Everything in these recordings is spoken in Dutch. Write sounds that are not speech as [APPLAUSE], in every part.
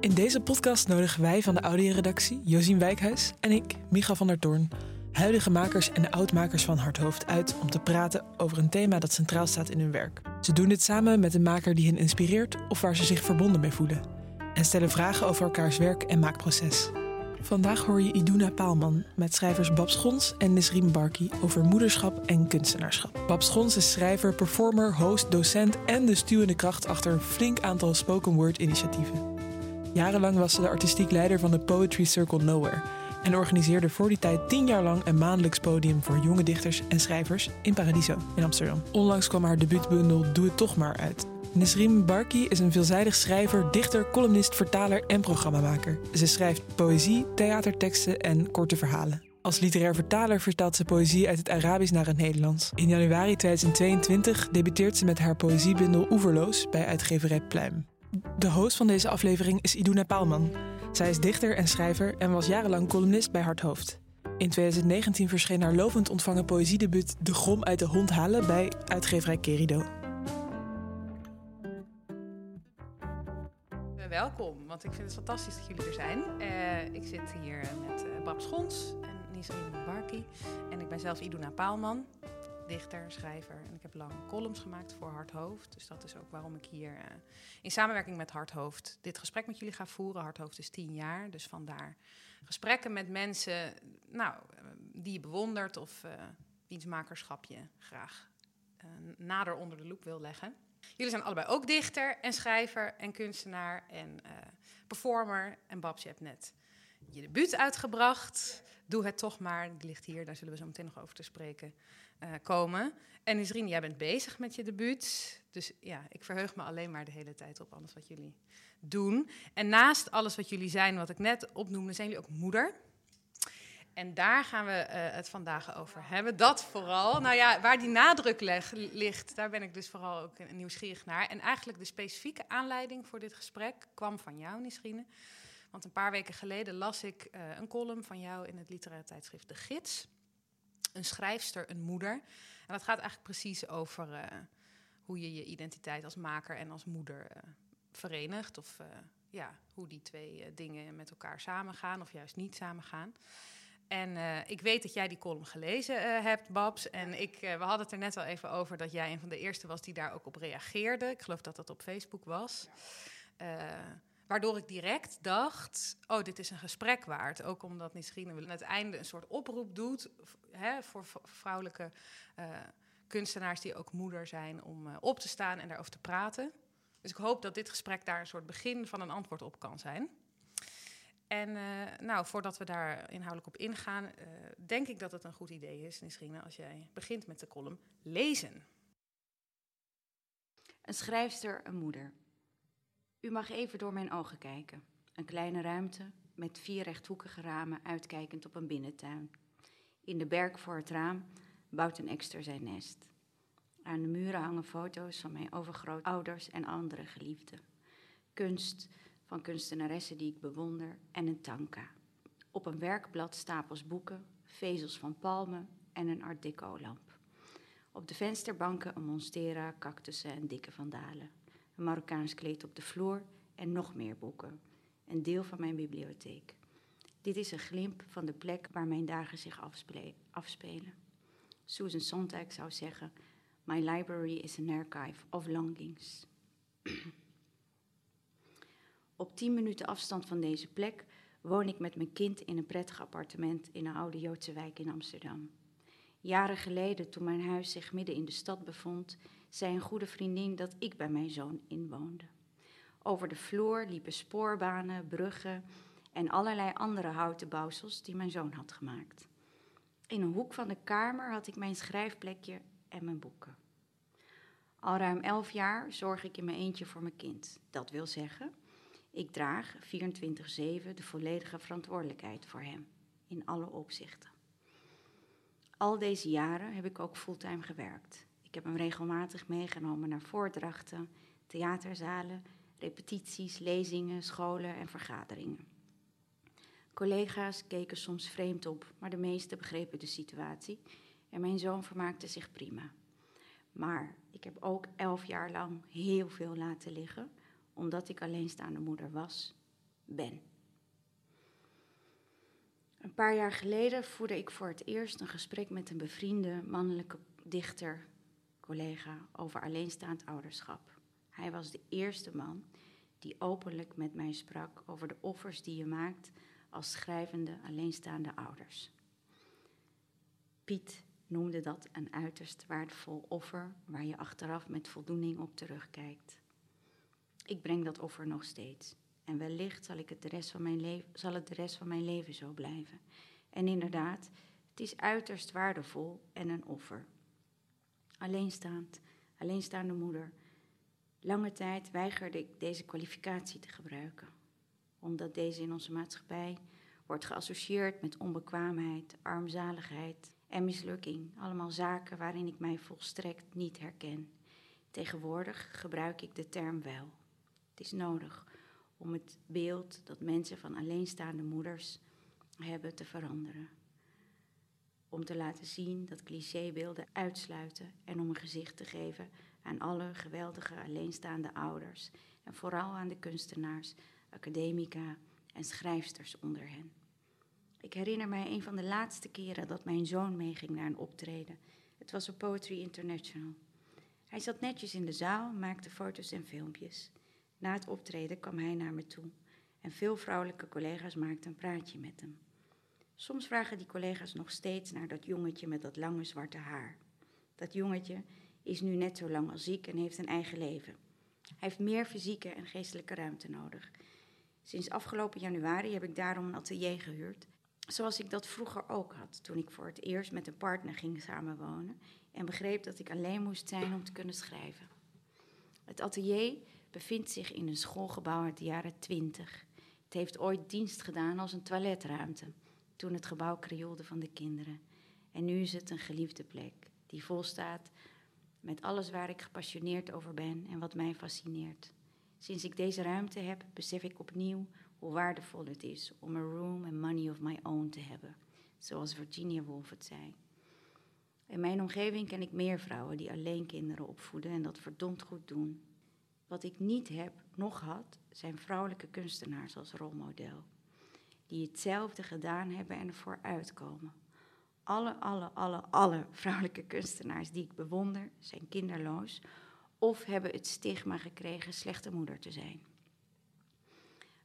In deze podcast nodigen wij van de audioredactie Josien Wijkhuis en ik, Micha van der Toorn, huidige makers en oudmakers van Hardhoofd uit om te praten over een thema dat centraal staat in hun werk. Ze doen dit samen met een maker die hen inspireert of waar ze zich verbonden mee voelen. En stellen vragen over elkaars werk en maakproces. Vandaag hoor je Iduna Paalman met schrijvers Bab Schons en Nisrim Barki over moederschap en kunstenaarschap. Bab Schons is schrijver, performer, host, docent en de stuwende kracht achter een flink aantal spoken word initiatieven. Jarenlang was ze de artistiek leider van de Poetry Circle Nowhere en organiseerde voor die tijd tien jaar lang een maandelijks podium voor jonge dichters en schrijvers in Paradiso in Amsterdam. Onlangs kwam haar debuutbundel Doe het toch maar uit. Nesrim Barki is een veelzijdig schrijver, dichter, columnist, vertaler en programmamaker. Ze schrijft poëzie, theaterteksten en korte verhalen. Als literair vertaler vertaalt ze poëzie uit het Arabisch naar het Nederlands. In januari 2022 debuteert ze met haar poëziebundel Oeverloos bij uitgeverij Pluim. De host van deze aflevering is Iduna Paalman. Zij is dichter en schrijver en was jarenlang columnist bij Hardhoofd. In 2019 verscheen haar lovend ontvangen poëziedebuut De Grom uit de Hond halen bij uitgeverij Kerido. Welkom, want ik vind het fantastisch dat jullie er zijn. Uh, ik zit hier met uh, Bab Schons en Nisrin Barki. En ik ben zelf Iduna Paalman, dichter, schrijver. En ik heb lang columns gemaakt voor Hardhoofd. Dus dat is ook waarom ik hier uh, in samenwerking met Hardhoofd dit gesprek met jullie ga voeren. Hardhoofd is tien jaar, dus vandaar gesprekken met mensen nou, die je bewondert of wiens makerschap je graag nader onder de loep wil leggen. Jullie zijn allebei ook dichter en schrijver en kunstenaar en uh, performer. En Babs, je hebt net je debuut uitgebracht. Doe het toch maar. Die ligt hier, daar zullen we zo meteen nog over te spreken uh, komen. En Isrien, jij bent bezig met je debuut. Dus ja, ik verheug me alleen maar de hele tijd op alles wat jullie doen. En naast alles wat jullie zijn, wat ik net opnoemde, zijn jullie ook moeder. En daar gaan we uh, het vandaag over hebben. Dat vooral. Nou ja, waar die nadruk ligt, daar ben ik dus vooral ook nieuwsgierig naar. En eigenlijk de specifieke aanleiding voor dit gesprek kwam van jou, Nisrine. Want een paar weken geleden las ik uh, een column van jou in het literaire tijdschrift De Gids. Een schrijfster, een moeder. En dat gaat eigenlijk precies over uh, hoe je je identiteit als maker en als moeder verenigt. Of ja, hoe die twee dingen met elkaar samengaan of juist niet samengaan. En uh, ik weet dat jij die column gelezen uh, hebt, Babs. En ik, uh, we hadden het er net al even over dat jij een van de eerste was die daar ook op reageerde. Ik geloof dat dat op Facebook was. waardoor ik direct dacht, oh, dit is een gesprek waard. Ook omdat misschien aan het einde een soort oproep doet hè, voor vrouwelijke kunstenaars die ook moeder zijn... om op te staan en daarover te praten. Dus ik hoop dat dit gesprek daar een soort begin van een antwoord op kan zijn. En uh, nou, voordat we daar inhoudelijk op ingaan, uh, denk ik dat het een goed idee is, misschien als jij begint met de column lezen. Een schrijfster, een moeder. U mag even door mijn ogen kijken. Een kleine ruimte met vier rechthoekige ramen uitkijkend op een binnentuin. In de berk voor het raam bouwt een ekster zijn nest. Aan de muren hangen foto's van mijn overgrootouders en andere geliefden. Kunst, van kunstenaressen die ik bewonder en een tanka. Op een werkblad stapels boeken, vezels van palmen en een art deco-lamp. Op de vensterbanken een monstera, cactussen en dikke vandalen. Een Marokkaans kleed op de vloer en nog meer boeken. Een deel van mijn bibliotheek. Dit is een glimp van de plek waar mijn dagen zich afspelen. Susan Sontag zou zeggen: My library is an archive of longings. [CLEARS THROAT] Op 10 minuten afstand van deze plek woon ik met mijn kind in een prettig appartement in een oude Joodse wijk in Amsterdam. Jaren geleden, toen mijn huis zich midden in de stad bevond, zei een goede vriendin dat ik bij mijn zoon inwoonde. Over de vloer liepen spoorbanen, bruggen en allerlei andere houten bouwsels die mijn zoon had gemaakt. In een hoek van de kamer had ik mijn schrijfplekje en mijn boeken. Al ruim elf jaar zorg ik in mijn eentje voor mijn kind. Dat wil zeggen, ik draag 24-7 de volledige verantwoordelijkheid voor hem, in alle opzichten. Al deze jaren heb ik ook fulltime gewerkt. Ik heb hem regelmatig meegenomen naar voordrachten, theaterzalen, repetities, lezingen, scholen en vergaderingen. Collega's keken soms vreemd op, maar de meesten begrepen de situatie en mijn zoon vermaakte zich prima. Maar ik heb ook elf jaar lang heel veel laten liggen omdat ik alleenstaande moeder was, ben. Een paar jaar geleden voerde ik voor het eerst een gesprek met een bevriende mannelijke dichter, collega, over alleenstaand ouderschap. Hij was de eerste man die openlijk met mij sprak over de offers die je maakt als schrijvende alleenstaande ouders. Piet noemde dat een uiterst waardevol offer waar je achteraf met voldoening op terugkijkt. Ik breng dat offer nog steeds. En wellicht zal, ik het de rest van mijn leven, zal het de rest van mijn leven zo blijven. En inderdaad, het is uiterst waardevol en een offer. Alleenstaand, alleenstaande moeder. Lange tijd weigerde ik deze kwalificatie te gebruiken, omdat deze in onze maatschappij wordt geassocieerd met onbekwaamheid, armzaligheid en mislukking. Allemaal zaken waarin ik mij volstrekt niet herken. Tegenwoordig gebruik ik de term wel. Is nodig om het beeld dat mensen van alleenstaande moeders hebben te veranderen. Om te laten zien dat clichébeelden uitsluiten en om een gezicht te geven aan alle geweldige alleenstaande ouders en vooral aan de kunstenaars, academica en schrijfsters onder hen. Ik herinner mij een van de laatste keren dat mijn zoon meeging naar een optreden. Het was op Poetry International. Hij zat netjes in de zaal, maakte foto's en filmpjes. Na het optreden kwam hij naar me toe en veel vrouwelijke collega's maakten een praatje met hem. Soms vragen die collega's nog steeds naar dat jongetje met dat lange zwarte haar. Dat jongetje is nu net zo lang als ziek en heeft een eigen leven. Hij heeft meer fysieke en geestelijke ruimte nodig. Sinds afgelopen januari heb ik daarom een atelier gehuurd, zoals ik dat vroeger ook had toen ik voor het eerst met een partner ging samenwonen en begreep dat ik alleen moest zijn om te kunnen schrijven. Het atelier bevindt zich in een schoolgebouw uit de jaren 20. Het heeft ooit dienst gedaan als een toiletruimte, toen het gebouw krioelde van de kinderen. En nu is het een geliefde plek, die vol staat met alles waar ik gepassioneerd over ben en wat mij fascineert. Sinds ik deze ruimte heb, besef ik opnieuw hoe waardevol het is om een room and money of my own te hebben, zoals Virginia Woolf het zei. In mijn omgeving ken ik meer vrouwen die alleen kinderen opvoeden en dat verdomd goed doen. Wat ik niet heb, nog had, zijn vrouwelijke kunstenaars als rolmodel. Die hetzelfde gedaan hebben en ervoor uitkomen. Alle, alle, alle, alle vrouwelijke kunstenaars die ik bewonder zijn kinderloos of hebben het stigma gekregen slechte moeder te zijn.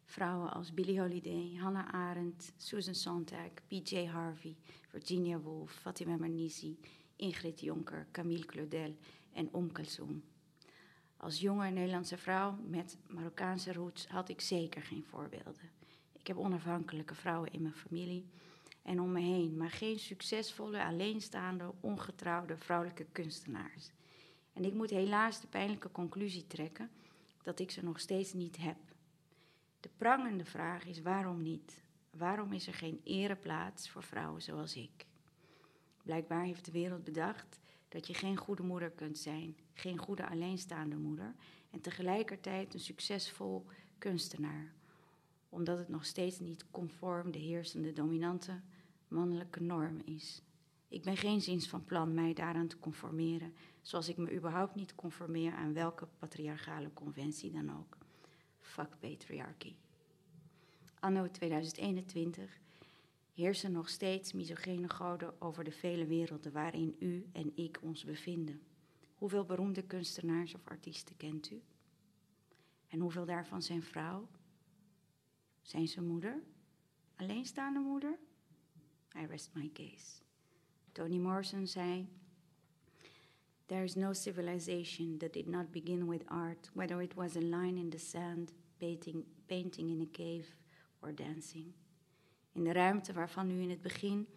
Vrouwen als Billie Holiday, Hannah Arendt, Susan Sontag, P.J. Harvey, Virginia Woolf, Fatima Mernissi, Ingrid Jonker, Camille Claudel en Om. Als jonge Nederlandse vrouw met Marokkaanse roots had ik zeker geen voorbeelden. Ik heb onafhankelijke vrouwen in mijn familie en om me heen, maar geen succesvolle, alleenstaande, ongetrouwde vrouwelijke kunstenaars. En ik moet helaas de pijnlijke conclusie trekken dat ik ze nog steeds niet heb. De prangende vraag is waarom niet? Waarom is er geen ereplaats voor vrouwen zoals ik? Blijkbaar heeft de wereld bedacht dat je geen goede moeder kunt zijn, geen goede alleenstaande moeder en tegelijkertijd een succesvol kunstenaar, omdat het nog steeds niet conform de heersende dominante mannelijke norm is. Ik ben geen zins van plan mij daaraan te conformeren, zoals ik me überhaupt niet conformeer aan welke patriarchale conventie dan ook. Fuck patriarchy. Anno 2021 heersen nog steeds misogene goden over de vele werelden waarin u en ik ons bevinden. Hoeveel beroemde kunstenaars of artiesten kent u? En hoeveel daarvan zijn vrouw? Zijn ze moeder? Alleenstaande moeder? I rest my case. Toni Morrison zei: There is no civilization that did not begin with art, whether it was a line in the sand, painting, painting in a cave, or dancing in de ruimte waarvan u in het begin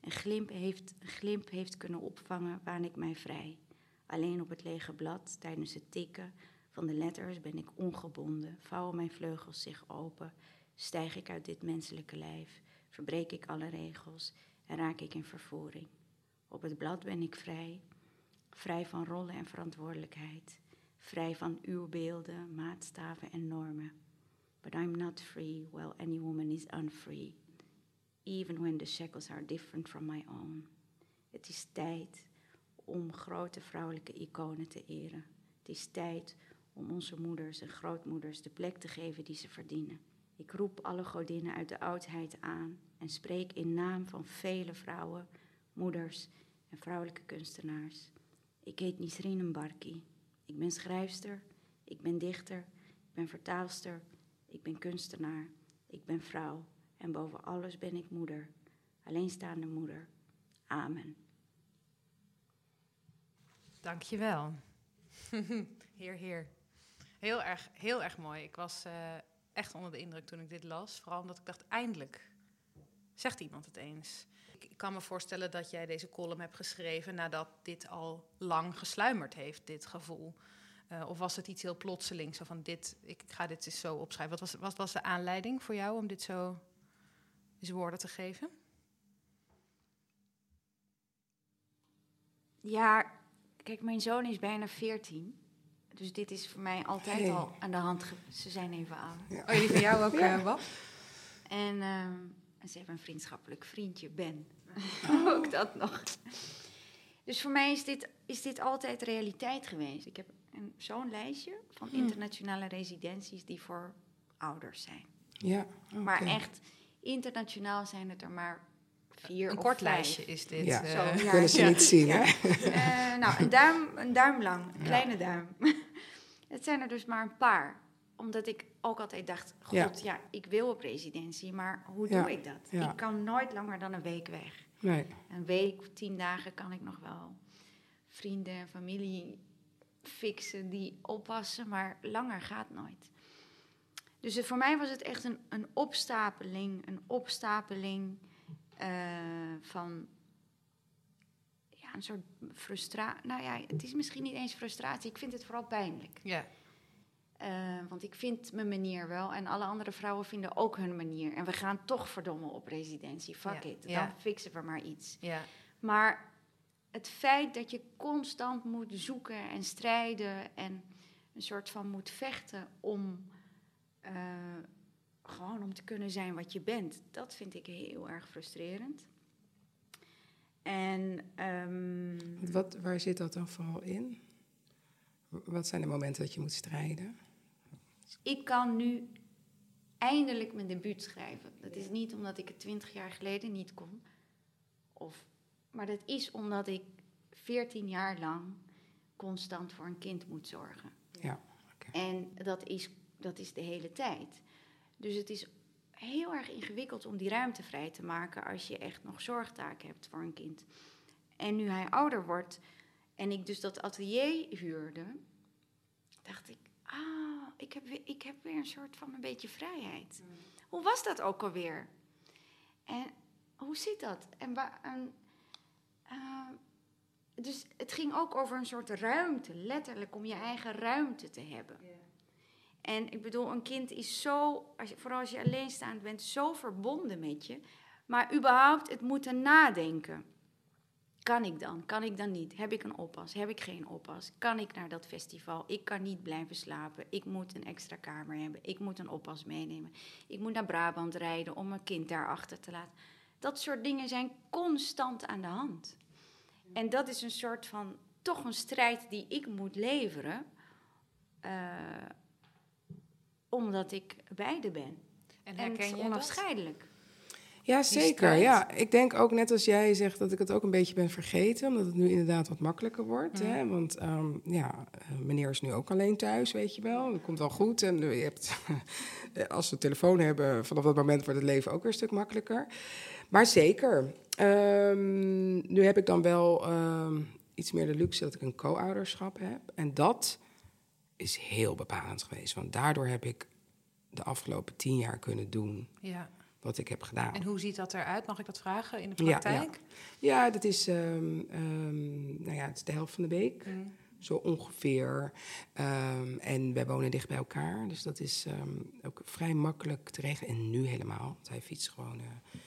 een glimp heeft, glimp heeft kunnen opvangen, waan ik mij vrij. Alleen op het lege blad, tijdens het tikken van de letters, ben ik ongebonden, vouwen mijn vleugels zich open, stijg ik uit dit menselijke lijf, verbreek ik alle regels en raak ik in vervoering. Op het blad ben ik vrij, vrij van rollen en verantwoordelijkheid, vrij van uw beelden, maatstaven en normen. But I'm not free, while any woman is unfree even when the shackles are different from my own. Het is tijd om grote vrouwelijke iconen te eren. Het is tijd om onze moeders en grootmoeders de plek te geven die ze verdienen. Ik roep alle godinnen uit de oudheid aan en spreek in naam van vele vrouwen, moeders en vrouwelijke kunstenaars. Ik heet Nisrin Mbarki. Ik ben schrijfster, ik ben dichter, ik ben vertaalster, ik ben kunstenaar, ik ben vrouw en boven alles ben ik moeder, alleenstaande moeder. Amen. Dankjewel. [LAUGHS] heer, heer. Heel erg, heel erg mooi. Ik was uh, echt onder de indruk toen ik dit las. Vooral omdat ik dacht, eindelijk zegt iemand het eens. Ik, kan me voorstellen dat jij deze column hebt geschreven nadat dit al lang gesluimerd heeft, dit gevoel. Uh, of was het iets heel plotseling, zo van dit, ik, ik ga dit eens zo opschrijven. Wat was, wat was de aanleiding voor jou om dit zo eens woorden te geven? Ja, kijk, mijn zoon is bijna 14. Dus dit is voor mij altijd al aan de hand. Ze zijn even aan. Ja. Oh, jullie van jou ook, [LAUGHS] ja. uh, En, uh, en, ze hebben een vriendschappelijk vriendje, Ben. Oh. [LAUGHS] ook dat nog. Dus voor mij is dit, is dit altijd realiteit geweest. Ik heb zo'n lijstje van hm. internationale residenties die voor ouders zijn. Ja, Maar echt, internationaal zijn het er maar vier een of kort vijf. lijstje is dit. Ja, uh, ja. kunnen ze niet zien, hè? Uh, nou, een duim, een duim lang, een kleine duim. [LAUGHS] het zijn er dus maar een paar. Omdat ik ook altijd dacht, god, ja, ik wil op residentie, maar hoe doe ik dat? Ik kan nooit langer dan een week weg. Nee. Een week, tien dagen kan ik nog wel vrienden en familie fixen die oppassen, maar langer gaat nooit. Dus voor mij was het echt een, een opstapeling, een opstapeling uh, van ja, een soort frustratie. Nou ja, het is misschien niet eens frustratie, ik vind het vooral pijnlijk. Ja. Uh, want ik vind mijn manier wel en alle andere vrouwen vinden ook hun manier. En we gaan toch verdomme op residentie. Fuck ja. it, dan ja. fixen we maar iets. Ja. Maar het feit dat je constant moet zoeken en strijden en een soort van moet vechten om uh, gewoon om te kunnen zijn wat je bent, dat vind ik heel erg frustrerend. En um, wat, waar zit dat dan vooral in? Wat zijn de momenten dat je moet strijden? Ik kan nu eindelijk mijn debuut schrijven. Dat is niet omdat ik het twintig jaar geleden niet kon. Of, maar dat is omdat ik veertien jaar lang constant voor een kind moet zorgen. Ja, okay. En dat is, dat is de hele tijd. Dus het is heel erg ingewikkeld om die ruimte vrij te maken als je echt nog zorgtaken hebt voor een kind. En nu hij ouder wordt en ik dus dat atelier huurde, dacht ik, ah, ik heb weer, ik heb weer een soort van een beetje vrijheid. Mm. Hoe was dat ook alweer? En hoe zit dat? En, en uh, dus het ging ook over een soort ruimte, letterlijk om je eigen ruimte te hebben. Yeah. En ik bedoel, een kind is zo, als je, vooral als je alleenstaand bent, zo verbonden met je. Maar überhaupt het moeten nadenken. Kan ik dan? Kan ik dan niet? Heb ik een oppas? Heb ik geen oppas? Kan ik naar dat festival? Ik kan niet blijven slapen. Ik moet een extra kamer hebben. Ik moet een oppas meenemen. Ik moet naar Brabant rijden om mijn kind daar achter te laten. Dat soort dingen zijn constant aan de hand. En dat is een soort van, toch een strijd die ik moet leveren. Uh, omdat ik beide ben. En herken en het is onafscheidelijk. Ja, zeker. Ja, ik denk ook net als jij zegt dat ik het ook een beetje ben vergeten, omdat het nu inderdaad wat makkelijker wordt. Mm. Hè? Want um, ja, meneer is nu ook alleen thuis, weet je wel. Dat komt wel goed. En je hebt, [LAUGHS] als we telefoon hebben, vanaf dat moment wordt het leven ook weer een stuk makkelijker. Maar zeker. Um, nu heb ik dan wel um, iets meer de luxe dat ik een co-ouderschap heb. En dat is heel bepalend geweest. Want daardoor heb ik de afgelopen tien jaar kunnen doen ja. wat ik heb gedaan. En hoe ziet dat eruit? Mag ik dat vragen in de praktijk? Ja, ja. ja dat is, um, um, nou ja, het is de helft van de week. Mm. Zo ongeveer. Um, en wij wonen dicht bij elkaar. Dus dat is ook vrij makkelijk te regelen. En nu helemaal. Want hij fietst gewoon. Uh...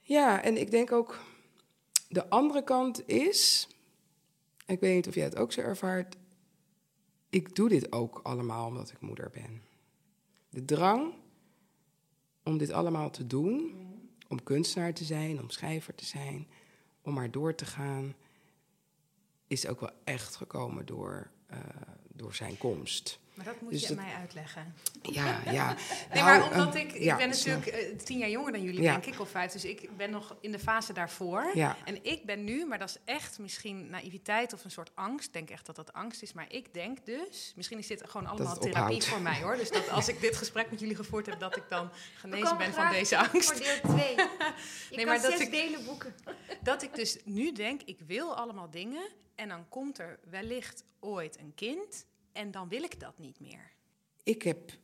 Ja, en ik denk ook... De andere kant is... Ik weet niet of jij het ook zo ervaart ik doe dit ook allemaal omdat ik moeder ben. De drang om dit allemaal te doen, om kunstenaar te zijn, om schrijver te zijn, om maar door te gaan, is ook wel echt gekomen door, uh, door zijn komst. Maar dat moet Dus je dat- mij uitleggen. Ja, ja. [LAUGHS] Nee, Nou, maar omdat eh, ik, ik ja, ben natuurlijk eh, tien jaar jonger dan jullie, Ja. denk ik, of vijf. Dus ik ben nog in de fase daarvoor. Ja. En ik ben nu, maar dat is echt misschien naïviteit of een soort angst. Ik denk echt dat dat angst is. Maar ik denk dus, misschien is dit gewoon allemaal therapie ophoudt. voor mij hoor. Dus dat als ik dit gesprek met jullie gevoerd heb, dat ik dan genezen ben van deze angst. Voor deel 2. [LAUGHS] Je Nee, kan maar dat zes ik- delen boeken. Dat ik dus nu denk, ik wil allemaal dingen. En dan komt er wellicht ooit een kind. En dan wil ik dat niet meer. Ik heb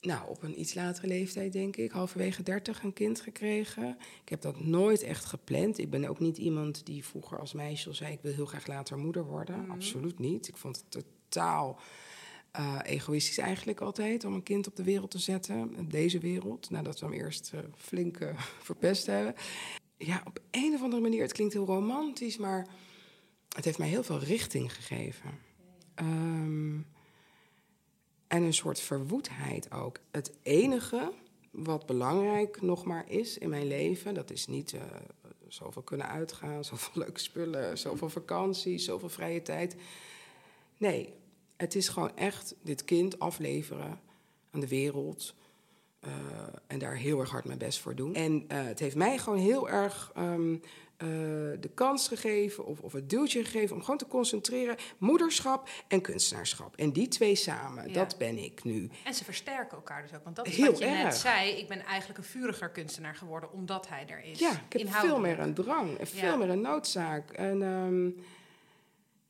nou, op een iets latere leeftijd, denk ik, halverwege 30 een kind gekregen. Ik heb dat nooit echt gepland. Ik ben ook niet iemand die vroeger als meisje al zei: Ik wil heel graag later moeder worden. Mhm. Absoluut niet. Ik vond het totaal eh, egoïstisch eigenlijk altijd om een kind op de wereld te zetten. Deze wereld, nadat we hem eerst eh, flink [LAUGHS] verpest hebben. Ja, op een of andere manier, het klinkt heel romantisch, maar het heeft mij heel veel richting gegeven. Ehm, en een soort verwoedheid ook. Het enige wat belangrijk nog maar is in mijn leven, dat is niet eh, zoveel kunnen uitgaan, [LAUGHS] zoveel leuke spullen, zoveel vakantie, zoveel vrije tijd. Nee, het is gewoon echt dit kind afleveren aan de wereld. eh, en daar heel erg hard mijn best voor doen. En eh, het heeft mij gewoon heel erg ehm, eh, de kans gegeven, of, of het duwtje gegeven, om gewoon te concentreren. Moederschap en kunstenaarschap. En die twee samen, Ja. dat ben ik nu. En ze versterken elkaar dus ook. Want dat is Heel wat je net zei. Ik ben eigenlijk een vuriger kunstenaar geworden omdat hij er is. Ja, ik heb veel meer een drang en veel meer een noodzaak. En ehm,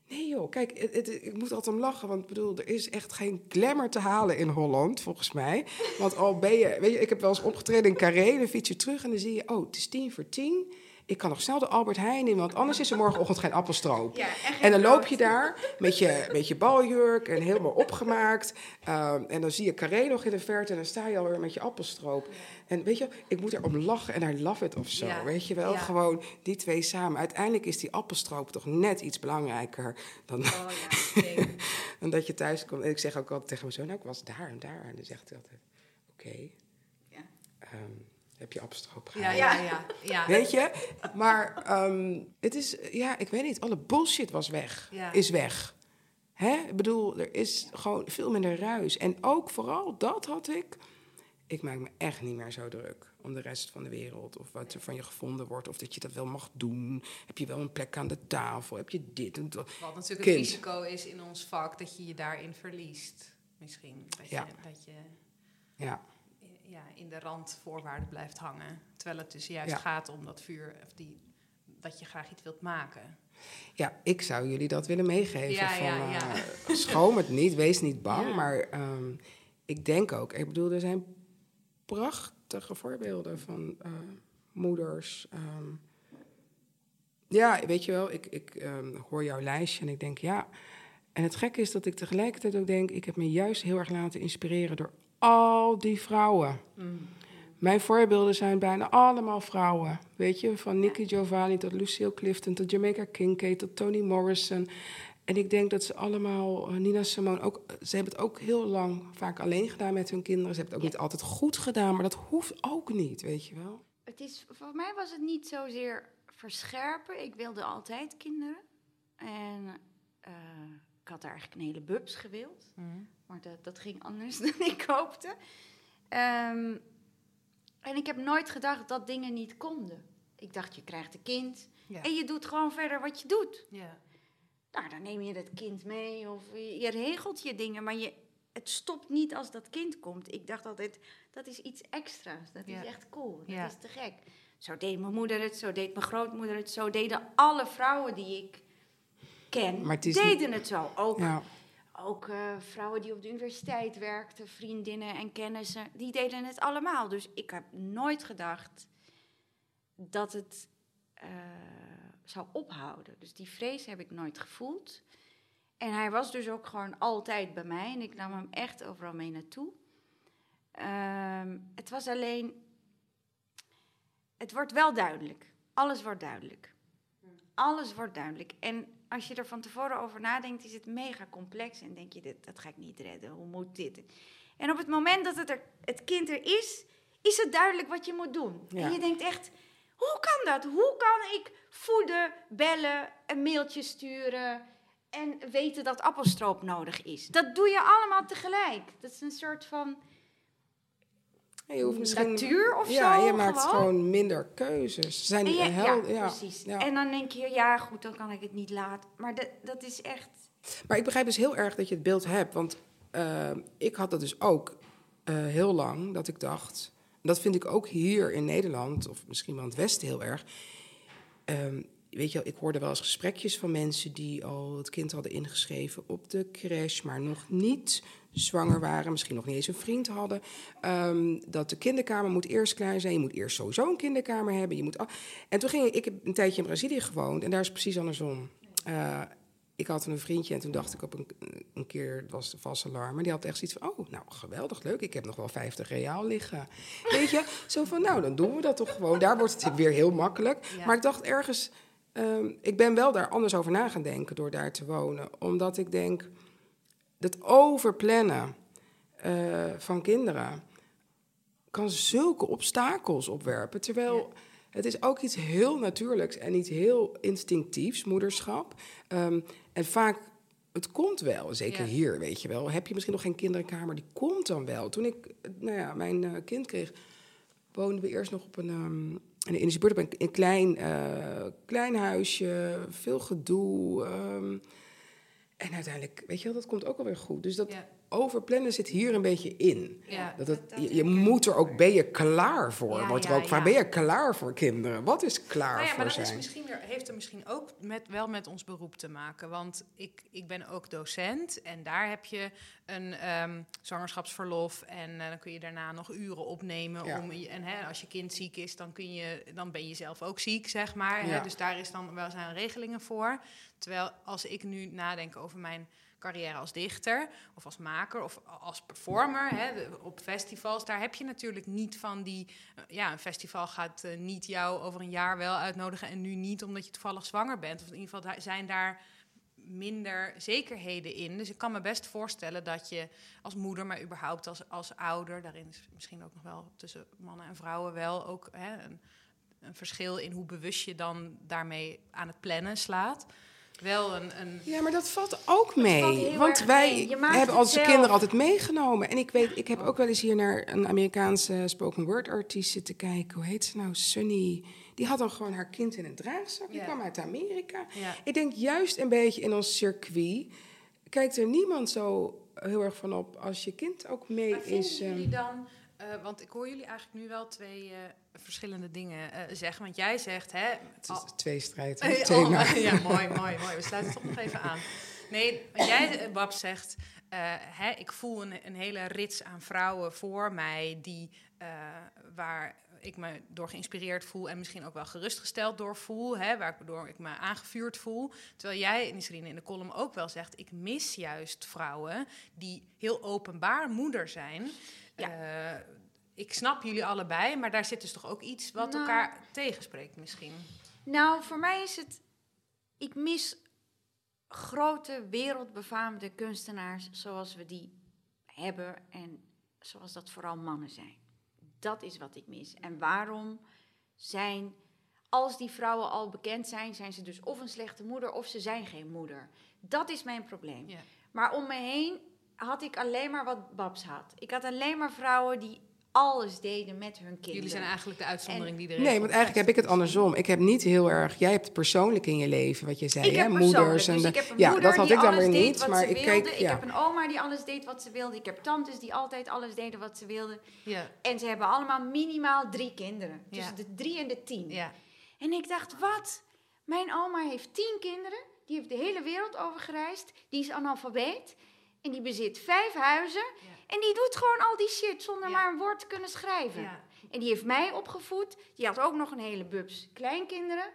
nee joh, kijk, het, het- ik moet altijd om lachen, want ik bedoel, er is echt geen glamour te halen in Holland, volgens mij. Want al ben je, weet je, ik heb wel eens opgetreden in Carré, dan fiets je terug en dan zie je, oh, het is tien voor tien. Ik kan nog snel de Albert Heijn in, want anders is er morgenochtend geen appelstroop. Ja, En dan loop je daar met je, met je baljurk en helemaal opgemaakt. Ehm, en dan zie je Carré nog in de verte en dan sta je alweer met je appelstroop. En weet je, ik moet erom lachen en I love it of zo. Ja, Weet je wel, ja. gewoon die twee samen. Uiteindelijk is die appelstroop toch net iets belangrijker dan, Oh [LAUGHS] dan dat je thuis komt. En ik zeg ook altijd tegen mijn zoon, nou ik was daar en daar. En dan zegt hij altijd, oké, Ja. ehm, heb je appelstroop Ja, gehaald? ja, ja. ja. Weet je? Maar ehm, het is, ja, ik weet niet, alle bullshit was weg. Ja. Is weg. Hè? Ik bedoel, er is gewoon veel minder ruis. En ook vooral dat had ik. Ik maak me echt niet meer zo druk om de rest van de wereld. Of wat er van je gevonden wordt. Of dat je dat wel mag doen. Heb je wel een plek aan de tafel? Heb je dit en dat? Wat natuurlijk Kind. het risico is in ons vak, dat je je daarin verliest. Misschien. Dat je, Ja. dat je Ja, ja, in de randvoorwaarden blijft hangen. Terwijl het dus juist Ja. gaat om dat vuur, of die, dat je graag iets wilt maken. ja, ik zou jullie dat willen meegeven. Ja, van, ja, ja. eh, schroom het niet, wees niet bang. Maar ehm, ik denk ook, ik bedoel, er zijn prachtige voorbeelden van eh, moeders. ehm. ja, weet je wel, ik, ik ehm, hoor jouw lijstje en ik denk ja. En het gekke is dat ik tegelijkertijd ook denk, ik heb me juist heel erg laten inspireren door al die vrouwen. Mijn voorbeelden zijn bijna allemaal vrouwen. Weet je, van Nikki Giovanni tot Lucille Clifton, tot Jamaica Kincaid, tot Toni Morrison. En ik denk dat ze allemaal, eh, Nina Simone, ook, ze hebben het ook heel lang vaak alleen gedaan met hun kinderen. Ze hebben het ook niet altijd goed gedaan, maar dat hoeft ook niet, weet je wel. Het is, voor mij was het niet zozeer verscherpen. Ik wilde altijd kinderen. En eh, ik had eigenlijk een hele bubs gewild. Maar dat, dat ging anders [LAUGHS] dan ik hoopte. Ehm, en ik heb nooit gedacht dat dingen niet konden. Ik dacht, je krijgt een kind Ja. en je doet gewoon verder wat je doet. Ja. Nou, dan neem je dat kind mee of je, je regelt je dingen, maar je, het stopt niet als dat kind komt. Ik dacht altijd, dat is iets extra's. Dat Ja. is echt cool. Dat Ja. is te gek. Zo deed mijn moeder het, zo deed mijn grootmoeder het, zo deden alle vrouwen die ik ken, Maar het is deden het zo. Ook, Ja, ook eh, vrouwen die op de universiteit werkten, vriendinnen en kennissen, die deden het allemaal. Dus ik heb nooit gedacht dat het eh, zou ophouden. Dus die vrees heb ik nooit gevoeld. En hij was dus ook gewoon altijd bij mij en ik nam hem echt overal mee naartoe. Ehm, het was alleen. Het wordt wel duidelijk. Alles wordt duidelijk. Alles wordt duidelijk. En als je er van tevoren over nadenkt, is het mega complex. En denk je, dit, dat ga ik niet redden. Hoe moet dit? En op het moment dat het, er, het kind er is, is het duidelijk wat je moet doen. Ja. En je denkt echt, hoe kan dat? Hoe kan ik voeden, bellen, een mailtje sturen, en weten dat appelstroop nodig is. Dat doe je allemaal tegelijk. Dat is een soort van je hoeft misschien, natuur of ja, zo. je maakt gewoon. gewoon minder keuzes. Ze Zijn En je- hel, ja, ja, precies. ja. En dan denk je, ja goed, dan kan ik het niet laten. Maar dat, dat is echt... Maar ik begrijp dus heel erg dat je het beeld hebt. Want eh, ik had dat dus ook eh, heel lang. Dat ik dacht... Dat vind ik ook hier in Nederland, of misschien wel in het Westen heel erg. Ehm, weet je ik hoorde wel eens gesprekjes van mensen die al het kind hadden ingeschreven op de crash, maar nog niet zwanger waren, misschien nog niet eens een vriend hadden. Ehm, dat de kinderkamer moet eerst klaar zijn. Je moet eerst sowieso een kinderkamer hebben. Je moet al... En toen ging ik, ik heb een tijdje in Brazilië gewoond en daar is het precies andersom. Eh, ik had een vriendje en toen dacht ik op een, een keer, het was de valse alarm, maar die had echt zoiets van, oh, nou, geweldig, leuk, ik heb nog wel 50 reaal liggen. Weet je, zo van, nou, dan doen we dat toch gewoon. Daar wordt het weer heel makkelijk. Ja. Maar ik dacht ergens, ehm, ik ben wel daar anders over na gaan denken door daar te wonen. Omdat ik denk, dat overplannen eh, van kinderen kan zulke obstakels opwerpen. Terwijl het is ook iets heel natuurlijks en iets heel instinctiefs, moederschap. Ehm, en vaak, het komt wel, zeker Ja. hier, weet je wel. Heb je misschien nog geen kinderkamer, die komt dan wel. Toen ik nou ja, mijn eh, kind kreeg, woonden we eerst nog op een... ehm, in de buurt op een, een klein, eh, klein huisje, veel gedoe. ehm. en uiteindelijk, weet je wel, dat komt ook alweer goed. Dus dat. Overplannen zit hier een beetje in. Ja. Dat het, dat je, moet er ook, ben je klaar voor? Ja, Wordt er ja, ook ja. ben je klaar voor kinderen? Wat is klaar Nou ja, voor maar dat zijn? is misschien weer, heeft er misschien ook met, wel met ons beroep te maken. Want ik, ik ben ook docent en daar heb je een ehm, zwangerschapsverlof. En eh, dan kun je daarna nog uren opnemen. Ja. Om, en hè, als je kind ziek is, dan, kun je, dan ben je zelf ook ziek, zeg maar. Ja. Hè? Dus daar is dan wel zijn regelingen voor. Terwijl als ik nu nadenk over mijn carrière als dichter of als maker of als performer hè, op festivals, daar heb je natuurlijk niet van die. eh, ja, een festival gaat eh, niet jou over een jaar wel uitnodigen en nu niet omdat je toevallig zwanger bent. Of in ieder geval zijn daar minder zekerheden in. Dus ik kan me best voorstellen dat je als moeder, maar überhaupt als, als ouder, daarin is misschien ook nog wel tussen mannen en vrouwen wel ook hè, een verschil in hoe bewust je dan daarmee aan het plannen slaat. Wel een, een Ja, maar dat valt ook mee. valt want wij hebben onze zelf. kinderen altijd meegenomen. En ik weet, ik heb ook wel eens hier naar een Amerikaanse spoken word artiest zitten kijken. Hoe heet ze nou? Sunny. Die had dan gewoon haar kind in een draagzak. Die Ja. kwam uit Amerika. ja. Ik denk juist een beetje in ons circuit kijkt er niemand zo heel erg van op als je kind ook mee Maar vinden is. ehm, jullie dan, eh, want ik hoor jullie eigenlijk nu wel twee eh, verschillende dingen eh, zeggen. Want jij zegt, hè, het is Eh, [LAUGHS] het oh, thema. [LAUGHS] ja, mooi, [LAUGHS] mooi, mooi. We sluiten toch nog even aan. Nee, want jij, Bab, zegt... hè, ik voel een, een hele rits aan vrouwen voor mij... Die, waar ik me door geïnspireerd voel... en misschien ook wel gerustgesteld door voel... Hè, waardoor ik me aangevuurd voel. Terwijl jij, Nisrine, in de column ook wel zegt... ik mis juist vrouwen die heel openbaar moeder zijn... Eh, ik snap jullie allebei, maar daar zit dus toch ook iets wat Nou. elkaar tegenspreekt misschien. Nou, voor mij is het... Ik mis grote, wereldbefaamde kunstenaars zoals we die hebben en zoals dat vooral mannen zijn. Dat is wat ik mis. En waarom zijn, als die vrouwen al bekend zijn, zijn ze dus of een slechte moeder of ze zijn geen moeder. Dat is mijn probleem. Ja. Maar om me heen had ik alleen maar wat Babs had. Ik had alleen maar vrouwen die alles deden met hun kinderen. Jullie zijn eigenlijk de uitzondering die er Nee, want eigenlijk heb ik het andersom. Ik heb niet heel erg. Jij hebt persoonlijk in je leven, wat je zei, Ik hè? heb Moeders en dus de- ik heb een ja, moeder dat had die ik dan weer niet. wat Maar ze ik wilde. keek, Ik ja. heb een oma die alles deed wat ze wilde. Ik heb tantes die altijd alles deden wat ze wilden. Ja, En ze hebben allemaal minimaal drie kinderen. Ja. Tussen de drie en de tien. ja. En ik dacht, wat? Mijn oma heeft tien kinderen. Die heeft de hele wereld overgereisd. Die is analfabeet. En die bezit vijf huizen. Ja. En die doet gewoon al die shit zonder Ja. maar een woord te kunnen schrijven. ja. En die heeft mij opgevoed. Die had ook nog een hele bubs kleinkinderen.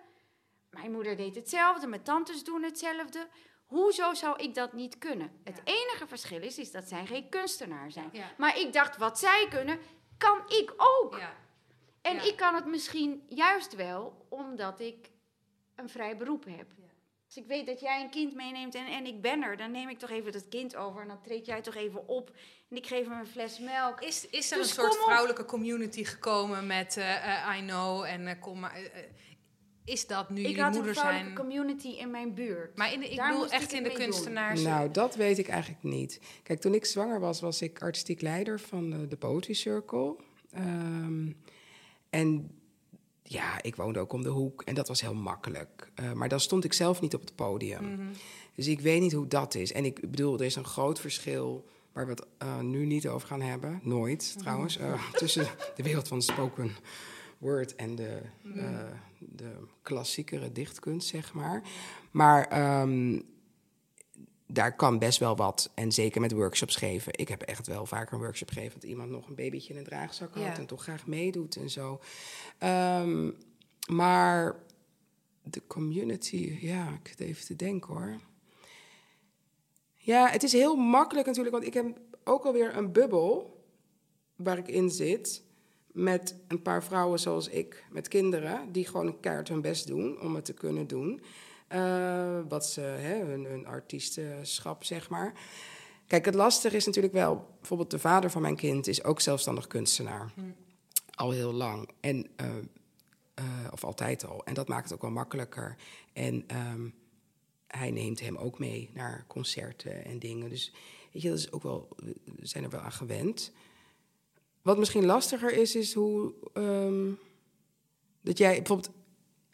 Mijn moeder deed hetzelfde, mijn tantes doen hetzelfde. Hoezo zou ik dat niet kunnen? Het enige verschil is, is dat zij geen kunstenaar zijn. Maar ik dacht, wat zij kunnen, kan ik ook. En ik kan het misschien juist wel, omdat ik een vrij beroep heb. Als ik weet dat jij een kind meeneemt en, en ik ben er, dan neem ik toch even dat kind over. En dan treed jij toch even op en ik geef hem een fles melk. Is, is er Dus een soort vrouwelijke community gekomen met eh, eh, I know en eh, kom maar... is dat nu Ik jullie had een moeder vrouwelijke zijn? community in mijn buurt. Maar in de, ik Daar bedoel echt ik in de kunstenaars. Nou, dat weet ik eigenlijk niet. Kijk, toen ik zwanger was, was ik artistiek leider van de, de Poetry Circle. Ehm, en ja, ik woonde ook om de hoek en dat was heel makkelijk. Eh, maar dan stond ik zelf niet op het podium. Mhm. Dus ik weet niet hoe dat is. En ik bedoel, er is een groot verschil waar we het eh, nu niet over gaan hebben. Nooit, trouwens. eh, [LAUGHS] tussen de wereld van spoken word en de, eh, de klassiekere dichtkunst, zeg maar. Maar ehm, daar kan best wel wat. En zeker met workshops geven. Ik heb echt wel vaker een workshop gegeven... dat iemand nog een babytje in een draagzak had... Ja. en toch graag meedoet en zo. Ehm, maar de community, ja, ik zit even te denken hoor. Ja, het is heel makkelijk natuurlijk, want ik heb ook alweer een bubbel waar ik in zit. Met een paar vrouwen zoals ik, met kinderen, die gewoon een keihard hun best doen om het te kunnen doen. Eh, wat ze, hè, hun, hun artiestenschap, zeg maar. Kijk, het lastige is natuurlijk wel, bijvoorbeeld de vader van mijn kind is ook zelfstandig kunstenaar. Al heel lang. En, eh, eh, of altijd al. En dat maakt het ook wel makkelijker. En ehm, hij neemt hem ook mee naar concerten en dingen. Dus weet je, dat is ook wel, we zijn er wel aan gewend. Wat misschien lastiger is, is hoe ehm, dat jij bijvoorbeeld,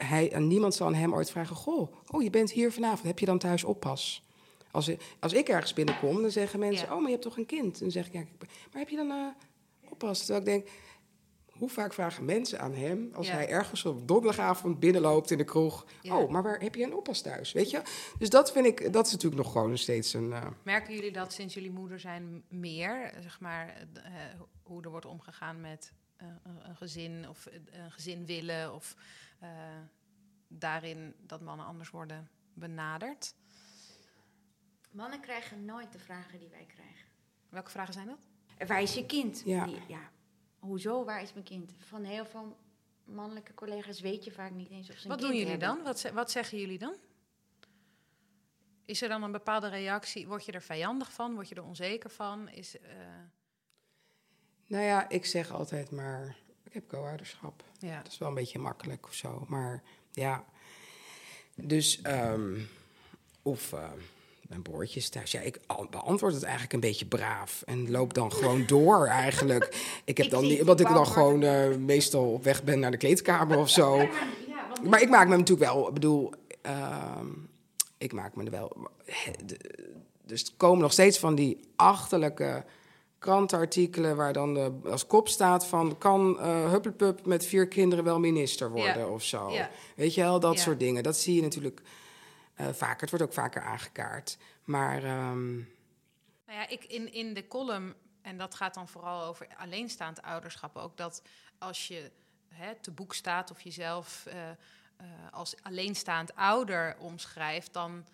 hij, en niemand zal aan hem ooit vragen: Goh, oh, je bent hier vanavond, heb je dan thuis oppas? Als, als ik ergens binnenkom, dan zeggen mensen: Ja. Oh, maar je hebt toch een kind? Dan zeg ik: ja, Maar heb je dan eh, oppas? Terwijl ik denk: hoe vaak vragen mensen aan hem als Ja. hij ergens op donderdagavond binnenloopt in de kroeg? Oh, maar waar heb je een oppas thuis? Weet je? Dus dat vind ik, dat is natuurlijk nog gewoon steeds een. eh, Merken jullie dat sinds jullie moeder zijn meer, zeg maar, eh, hoe er wordt omgegaan met een gezin of een gezin willen of eh, daarin dat mannen anders worden benaderd? Mannen krijgen nooit de vragen die wij krijgen. Welke vragen zijn dat? Waar is je kind? Ja. Die- ja. Hoezo, waar is mijn kind? Van heel veel mannelijke collega's weet je vaak niet eens of ze een Wat kind doen jullie hebben. dan? Wat, ze- wat zeggen jullie dan? Is er dan een bepaalde reactie? Word je er vijandig van? Word je er onzeker van? Is, eh, Nou ja, ik zeg altijd maar, ik heb co-ouderschap. ja. Dat is wel een beetje makkelijk of zo. Maar ja, dus, ehm, of eh, mijn broertje is thuis. Ja, ik beantwoord het eigenlijk een beetje braaf. En loop dan gewoon [LAUGHS] door eigenlijk. Ik heb Ik dan niet, omdat ik dan gewoon eh, meestal op weg ben naar de kleedkamer of zo. [LAUGHS] Ja, want Maar ik maak me natuurlijk wel, ik bedoel, ehm, ik maak me er wel. de- Dus er komen nog steeds van die achterlijke krantenartikelen waar dan de, als kop staat van kan eh Huppelpup met vier kinderen wel minister worden Ja. of zo. Ja. Weet je wel, dat Ja. soort dingen. Dat zie je natuurlijk eh, vaker. Het wordt ook vaker aangekaart. Maar ehm, Nou ja, ik in, in de column, en dat gaat dan vooral over alleenstaand ouderschap, ook dat als je hè, te boek staat of jezelf eh, als alleenstaand ouder omschrijft, dan,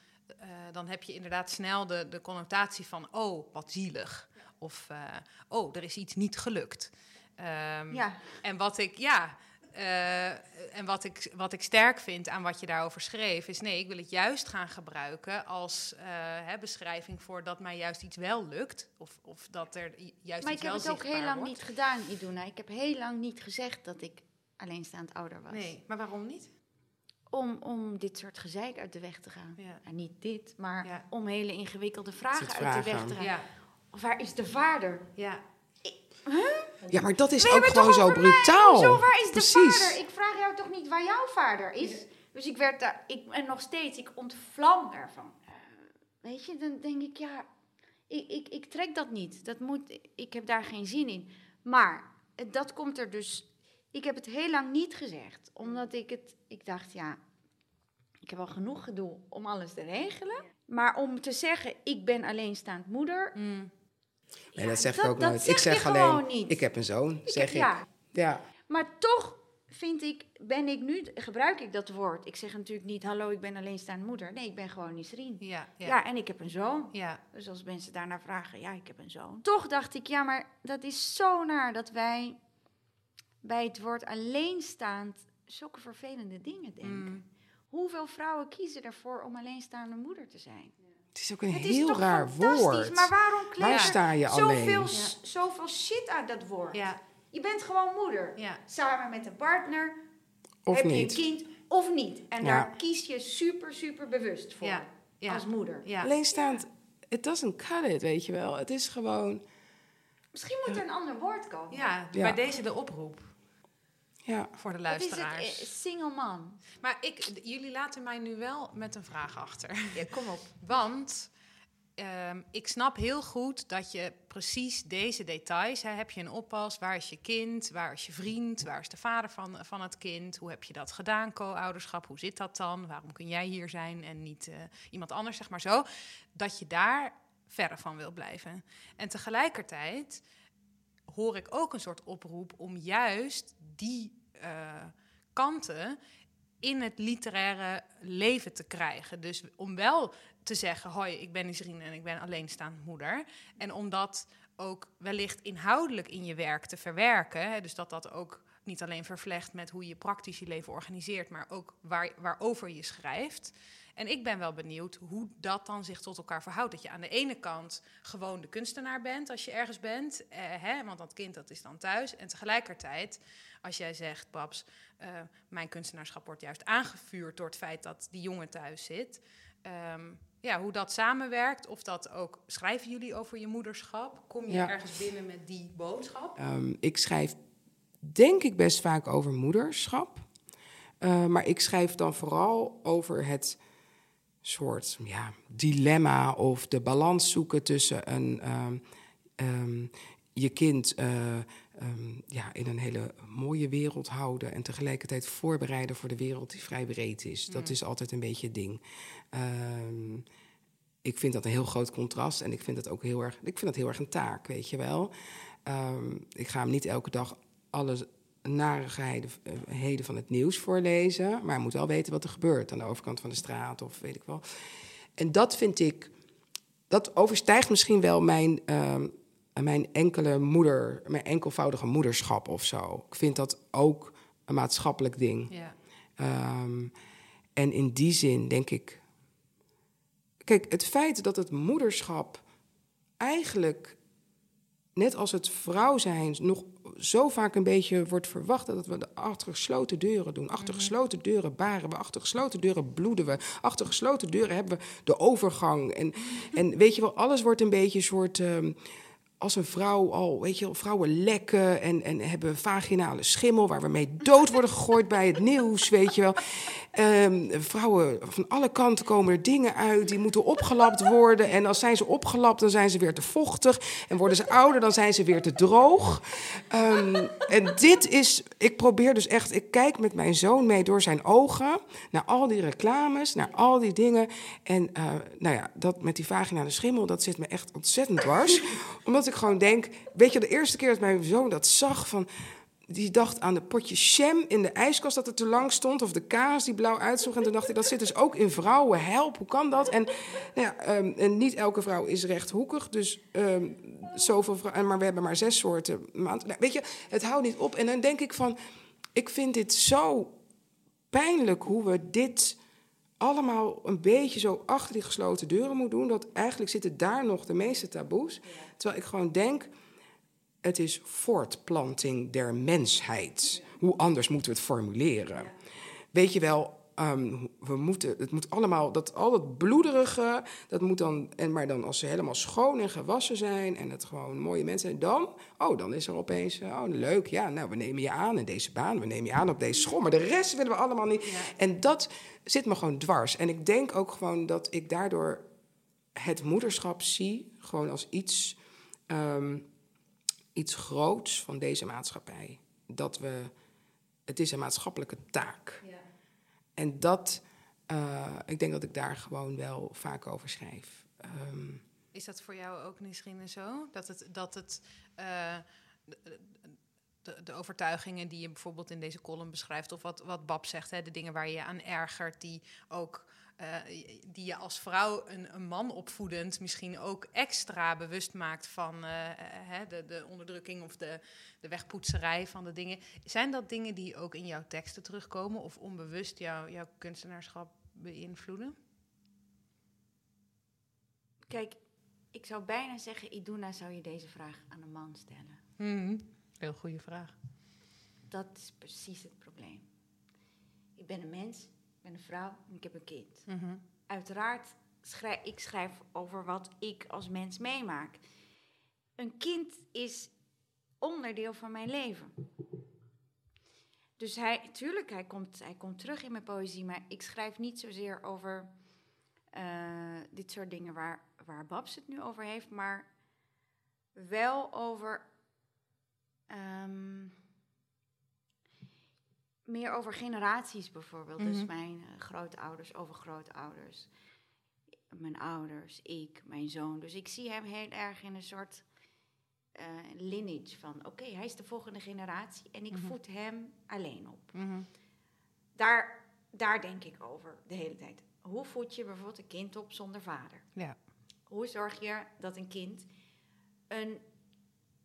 dan heb je inderdaad snel de, de connotatie van, oh, wat zielig. Of, eh, oh, er is iets niet gelukt. Ehm, Ja, en wat ik, ja, eh, en wat ik, wat ik sterk vind aan wat je daarover schreef, is nee, ik wil het juist gaan gebruiken als eh, hè, beschrijving voor dat mij juist iets wel lukt. Of, of dat er juist maar iets ik heb wel het ook zichtbaar heel lang wordt. niet gedaan, Iduna. Ik heb heel lang niet gezegd dat ik alleenstaand ouder was. Nee, maar waarom niet? Om, om dit soort gezeik uit de weg te gaan. Ja. Nou, niet dit, maar Ja. om hele ingewikkelde vragen Zit uit de weg vragen. te gaan. Ja, Waar is de vader? ja. ja, maar dat is ook gewoon zo brutaal. Hoezo, waar is de Precies. vader? Ik vraag jou toch niet waar jouw vader is? Dus ik werd daar, ik, en nog steeds, ik ontvlam ervan. Eh, weet je, dan denk ik, ja, ik, ik, ik trek dat niet. Dat moet, ik heb daar geen zin in. Maar eh, dat komt er dus, ik heb het heel lang niet gezegd. Omdat ik het, ik dacht, ja, ik heb al genoeg gedoe om alles te regelen. Maar om te zeggen, ik ben alleenstaand moeder. Mm. Nee, ja, dat zeg dat- ik ook nooit. zeg Ik zeg je alleen, gewoon niet. ik heb een zoon, Ik zeg heb- ik. Ja, Ja. Maar toch vind ik, ben ik nu, gebruik ik dat woord. Ik zeg natuurlijk niet, hallo, ik ben alleenstaande moeder. Nee, ik ben gewoon Nisrien. Ja, Ja. ja. en ik heb een zoon. ja. Dus als mensen daarna vragen, ja, ik heb een zoon. Toch dacht ik, ja, maar dat is zo naar dat wij bij het woord alleenstaand zulke vervelende dingen denken. Mm. Hoeveel vrouwen kiezen ervoor om alleenstaande moeder te zijn? Het is ook een Het is heel toch raar woord. Maar waarom Waar kleven sta je zoveel, alleen? zoveel shit uit dat woord? Ja, Je bent gewoon moeder. ja. Samen met een partner Of heb niet? je een kind, of niet. En Ja. daar kies je super, super bewust voor. Ja, ja. Als moeder. Ja. Alleenstaand, it doesn't cut it, weet je wel. Het is gewoon, Misschien moet er een ander woord komen. Ja, Ja. bij deze de oproep ja. voor de Wat is het? luisteraars. Eh, Single man. Maar ik, jullie laten mij nu wel met een vraag achter. Ja, kom op. [LAUGHS] Want ehm, ik snap heel goed dat je precies deze details... Hè, heb je een oppas, waar is je kind, waar is je vriend... waar is de vader van, van het kind, hoe heb je dat gedaan, co-ouderschap... hoe zit dat dan, waarom kun jij hier zijn en niet eh, iemand anders, zeg maar zo... dat je daar verre van wil blijven. En tegelijkertijd hoor ik ook een soort oproep om juist die eh, kanten in het literaire leven te krijgen. Dus om wel te zeggen, hoi, ik ben Isrien en ik ben alleenstaand moeder. En om dat ook wellicht inhoudelijk in je werk te verwerken. Hè, dus dat dat ook niet alleen vervlecht met hoe je praktisch je leven organiseert, maar ook waar, waarover je schrijft. En ik ben wel benieuwd hoe dat dan zich tot elkaar verhoudt. Dat je aan de ene kant gewoon de kunstenaar bent als je ergens bent. Eh, hè, want dat kind dat is dan thuis. En tegelijkertijd, als jij zegt, Babs, eh, mijn kunstenaarschap wordt juist aangevuurd door het feit dat die jongen thuis zit. Ehm, ja, hoe dat samenwerkt, of dat ook schrijven jullie over je moederschap? Kom je Ja. ergens binnen met die boodschap? Ehm, ik schrijf denk ik best vaak over moederschap. Eh, maar ik schrijf dan vooral over het soort ja, dilemma of de balans zoeken tussen een, ehm, ehm, je kind eh, ehm, ja, in een hele mooie wereld houden en tegelijkertijd voorbereiden voor de wereld die vrij breed is. Dat is altijd een beetje het ding. Ik vind dat een heel groot contrast en ik vind dat ook heel erg, ik vind dat heel erg een taak, weet je wel. Ik ga hem niet elke dag alle narigheden eh, heden van het nieuws voorlezen. Maar moet wel weten wat er gebeurt aan de overkant van de straat of weet ik wel. En dat vind ik, dat overstijgt misschien wel mijn, ehm, mijn enkele moeder, mijn enkelvoudige moederschap of zo. Ik vind dat ook een maatschappelijk ding. Ja. Ehm, en in die zin denk ik. Kijk, het feit dat het moederschap eigenlijk, net als het vrouw zijn, nog zo vaak een beetje wordt verwacht dat we de achter gesloten deuren doen. Achter gesloten deuren baren we, achter gesloten deuren bloeden we, achter gesloten deuren hebben we de overgang. En, [LAUGHS] en weet je wel, alles wordt een beetje een soort. ehm, als een vrouw al, weet je vrouwen lekken en, en hebben vaginale schimmel waar we mee dood worden gegooid bij het nieuws, weet je wel. Ehm, vrouwen van alle kanten komen er dingen uit, die moeten opgelapt worden. En als zijn ze opgelapt, dan zijn ze weer te vochtig. En worden ze ouder, dan zijn ze weer te droog. Ehm, en dit is, ik probeer dus echt, ik kijk met mijn zoon mee door zijn ogen naar al die reclames, naar al die dingen. En eh, nou ja, dat met die vaginale schimmel, dat zit me echt ontzettend dwars. Omdat ik gewoon denk, weet je, de eerste keer dat mijn zoon dat zag van... Die dacht aan de potje jam in de ijskast dat er te lang stond. Of de kaas die blauw uitzag. En toen dacht ik, dat zit dus ook in vrouwen. Help, hoe kan dat? En, nou ja, ehm, en niet elke vrouw is rechthoekig. Dus ehm, zoveel vrouwen. Maar we hebben maar zes soorten maand. Nou, weet je, het houdt niet op. En dan denk ik van, ik vind dit zo pijnlijk hoe we dit allemaal een beetje zo achter die gesloten deuren moeten doen. Dat eigenlijk zitten daar nog de meeste taboes. Terwijl ik gewoon denk, het is voortplanting der mensheid. Hoe anders moeten we het formuleren? Weet je wel, ehm, we moeten, het moet allemaal, dat al dat bloederige, dat moet dan, en maar dan als ze helemaal schoon en gewassen zijn en het gewoon mooie mensen zijn, dan, oh, dan is er opeens, oh, leuk, ja, nou, we nemen je aan in deze baan, we nemen je aan op deze school, maar de rest willen we allemaal niet. En dat zit me gewoon dwars. En ik denk ook gewoon dat ik daardoor het moederschap zie, gewoon als iets, ehm, iets groots van deze maatschappij. Dat we, het is een maatschappelijke taak. En dat, eh, ik denk dat ik daar gewoon wel vaak over schrijf. Ehm, Is dat voor jou ook misschien zo? Dat het, dat het eh, de, de, overtuigingen die je bijvoorbeeld in deze column beschrijft, of wat, wat Bab zegt, hè, de dingen waar je aan ergert, die ook eh, die je als vrouw een, een man opvoedend misschien ook extra bewust maakt van eh, eh, hè, de, de onderdrukking of de, de wegpoetserij van de dingen. Zijn dat dingen die ook in jouw teksten terugkomen of onbewust jou, jouw kunstenaarschap beïnvloeden? Kijk, ik zou bijna zeggen, Iduna, zou je deze vraag aan een man stellen. Mhm. Heel goede vraag. Dat is precies het probleem. ik ben een mens, ben een vrouw en ik heb een kind. Mhm. Uiteraard schrijf ik schrijf over wat ik als mens meemaak. Een kind is onderdeel van mijn leven. Dus hij, tuurlijk, hij komt, hij komt terug in mijn poëzie, maar ik schrijf niet zozeer over eh, dit soort dingen waar, waar Babs het nu over heeft, maar wel over ehm, meer over generaties bijvoorbeeld. Dus Mhm. mijn eh, grootouders, overgrootouders, mijn ouders, ik, mijn zoon. Dus ik zie hem heel erg in een soort eh, lineage van, oké, hij is de volgende generatie en ik Mhm. voed hem alleen op. Mhm. Daar, daar denk ik over de hele tijd. Hoe voed je bijvoorbeeld een kind op zonder vader? Ja. Hoe zorg je dat een kind een,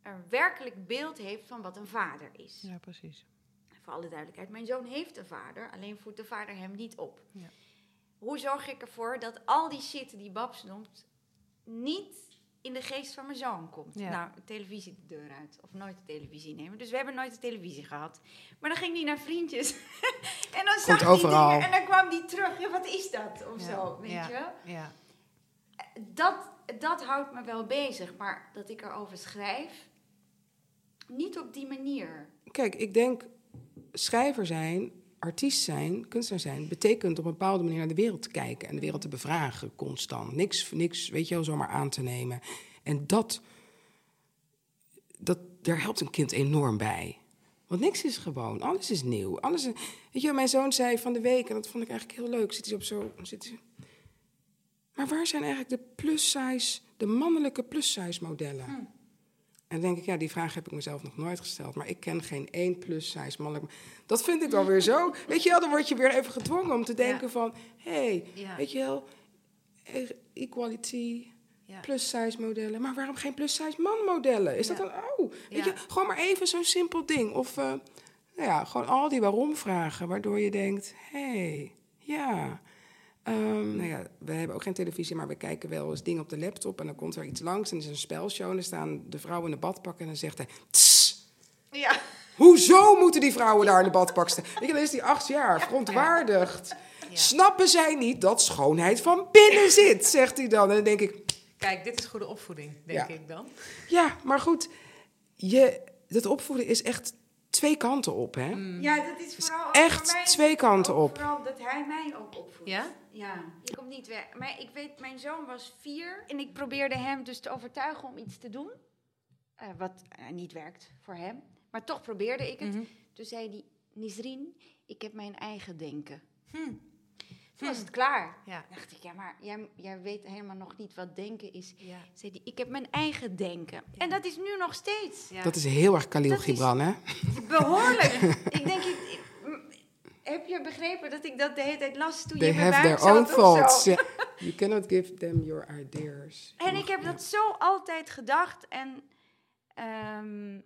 een werkelijk beeld heeft van wat een vader is? ja, precies. Voor alle duidelijkheid, mijn zoon heeft een vader, alleen voedt de vader hem niet op. Ja. Hoe zorg ik ervoor dat al die shit die Babs noemt, niet in de geest van mijn zoon komt? Ja. Nou, televisie de deur uit, of nooit de televisie nemen. Dus we hebben nooit de televisie gehad. Maar dan ging hij naar vriendjes. [LAUGHS] en dan zag hij dingen en dan kwam hij terug. Ja, wat is dat? Of Ja. zo, weet Ja. je wel? Ja. dat, dat houdt me wel bezig, maar dat ik erover schrijf, niet op die manier. Kijk, ik denk schrijver zijn, artiest zijn, kunstenaar zijn, betekent op een bepaalde manier naar de wereld te kijken en de wereld te bevragen constant. Niks, niks weet je wel, zomaar aan te nemen. En dat, dat, daar helpt een kind enorm bij. Want niks is gewoon, alles is nieuw. Alles weet je, mijn zoon zei van de week, en dat vond ik eigenlijk heel leuk, zit hij op zo, zit hij, maar waar zijn eigenlijk de plus-size, de mannelijke plus-size modellen? Hm. En denk ik, ja, die vraag heb ik mezelf nog nooit gesteld. Maar ik ken geen één plus-size mannelijk. Dat vind ik dan weer zo. Weet je wel, dan word je weer even gedwongen om te denken Ja. van... hé, hey, Ja. weet je wel, eh, equality, Ja. plus-size modellen. Maar waarom geen plus-size man-modellen? Is dat dan, oh, weet je, gewoon maar even zo'n simpel ding. Of, eh, nou ja, gewoon al die waarom-vragen, waardoor je denkt, hé, hey, ja... Ehm, nou ja, we hebben ook geen televisie, maar we kijken wel eens dingen op de laptop. En dan komt er iets langs en is een spelshow. En dan staan de vrouwen in de badpak en dan zegt hij... "Tss, Ja. Hoezo moeten die vrouwen daar in de badpak staan? Je, dan is die acht jaar, verontwaardigd. Snappen zij niet dat schoonheid van binnen [LAUGHS] zit, zegt hij dan. En dan denk ik, Kijk, dit is goede opvoeding, denk Ja. ik dan. ja, maar goed, je, dat opvoeden is echt twee kanten op, hè? Ja, dat is vooral echt voor mij twee kanten ook op. Vooral dat hij mij ook opvoedt. Ja? Ja, je komt niet weg. Maar ik weet, mijn zoon was vier en ik probeerde hem dus te overtuigen om iets te doen. eh, wat eh, niet werkt voor hem. Maar toch probeerde ik het. Mhm. Toen zei hij, Nisrien, ik heb mijn eigen denken. Hm. Toen was het klaar. Ja. Dacht ik, ja, maar jij, jij weet helemaal nog niet wat denken is. Ja. Zei hij, ik heb mijn eigen denken. En dat is nu nog steeds. Ja. Dat is heel erg Khalil Dat Gibran, hè? Behoorlijk. [LAUGHS] ik denk, ik, heb je begrepen dat ik dat de hele tijd las toen They je their own zat of thoughts. zo? You cannot give them your ideas. En ik heb Ja. dat zo altijd gedacht en... ehm,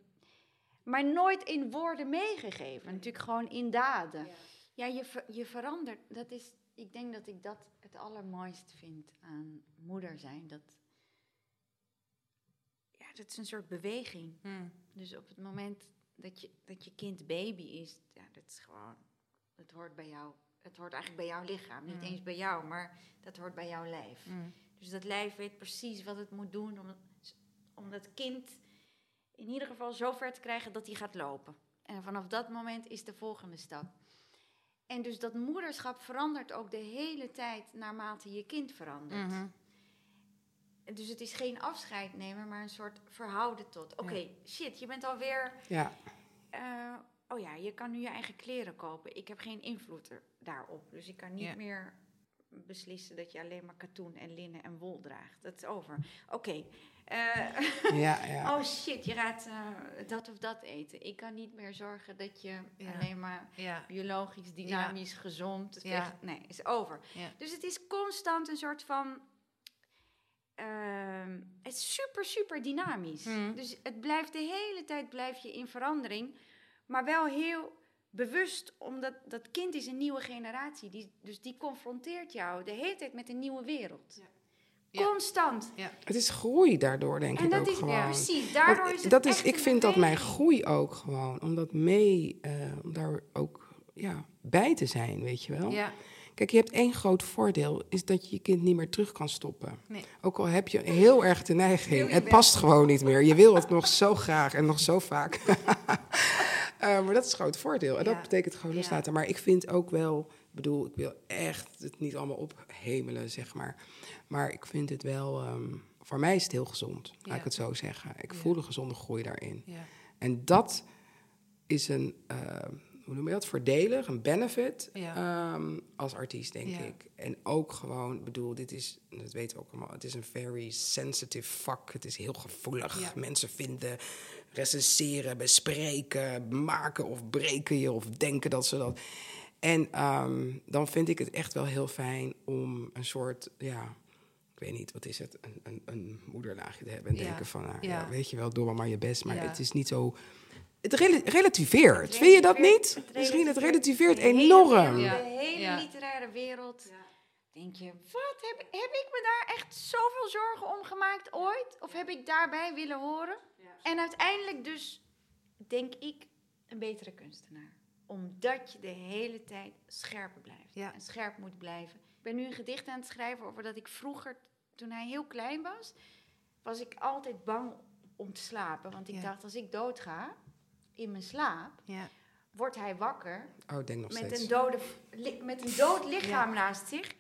maar nooit in woorden meegegeven. Natuurlijk gewoon in daden. Ja, je, ver- je verandert. Dat is, ik denk dat ik dat het allermooist vind aan moeder zijn. Dat, ja, dat is een soort beweging. Hm. Dus op het moment dat je, dat je kind baby is, ja, dat is gewoon, dat hoort bij jou. Het hoort eigenlijk bij jouw lichaam. Niet Mm. eens bij jou, maar dat hoort bij jouw lijf. Hm. Dus dat lijf weet precies wat het moet doen om, om dat kind in ieder geval zo ver te krijgen dat hij gaat lopen. En vanaf dat moment is de volgende stap. En dus dat moederschap verandert ook de hele tijd naarmate je kind verandert. Mhm. Dus het is geen afscheid nemen, maar een soort verhouden tot. Oké, shit, je bent alweer Ja, eh, oh ja, je kan nu je eigen kleren kopen. Ik heb geen invloed er, daarop. Dus ik kan niet Ja. meer beslissen dat je alleen maar katoen en linnen en wol draagt. Dat is over. Oké. eh, ja, [LAUGHS] ja. oh shit, je gaat eh, dat of dat eten. Ik kan niet meer zorgen dat je Ja. alleen maar Ja. biologisch, dynamisch, gezond... Nee, is over. Ja. Dus het is constant een soort van... ehm, het is super, super dynamisch. Mhm. Dus het blijft de hele tijd blijf je in verandering. Maar wel heel bewust, omdat dat kind is een nieuwe generatie. Die, dus die confronteert jou de hele tijd met een nieuwe wereld. Ja. Constant. Het is groei daardoor, denk En ik dat ook is gewoon. precies. Daardoor Want is het dat is, ik vind dat mijn groei ook gewoon, om dat mee, eh, om daar ook ja, bij te zijn, weet je wel. Ja. Kijk, je hebt één groot voordeel, is dat je je kind niet meer terug kan stoppen. Nee. Ook al heb je heel erg de neiging, het past gewoon niet meer. Je wil het nog zo graag en nog zo vaak. [LAUGHS] Eh, maar dat is een groot voordeel. En dat betekent gewoon loslaten. Maar ik vind ook wel, ik bedoel, ik wil echt het niet allemaal ophemelen, zeg maar. Maar ik vind het wel, ehm, voor mij is het heel gezond, laat ik het zo zeggen. Ik voel een gezonde groei daarin. Ja. En dat is een, eh, hoe noem je dat, voordelig, een benefit Ja. ehm, als artiest, denk Ja. ik. En ook gewoon, ik bedoel, dit is, dat weten we ook allemaal, het is een very sensitive vak. Het is heel gevoelig. Ja. Mensen vinden, recenseren, bespreken, maken of breken je of denken dat ze dat... En ehm, dan vind ik het echt wel heel fijn om een soort, ja, ik weet niet, wat is het, een, een, een moederlaagje te hebben. En Ja. denken van, nou, Ja. ja, weet je wel, doe maar maar je best. Maar Ja. het is niet zo... Het rela- relativeert. Vind je dat niet? Misschien het relativeert enorm. De hele Ja. literaire wereld. Denk je, wat heb, heb ik me daar echt zoveel zorgen om gemaakt ooit? Of heb ik daarbij willen horen? En uiteindelijk dus, denk ik, een betere kunstenaar. Omdat je de hele tijd scherper blijft. Ja. En scherp moet blijven. Ik ben nu een gedicht aan het schrijven over dat ik vroeger, toen hij heel klein was, was ik altijd bang om te slapen. Want ik Ja. dacht, als ik doodga, in mijn slaap, Ja. wordt hij wakker Oh, denk nog met steeds. een, dode, met een dood lichaam naast zich.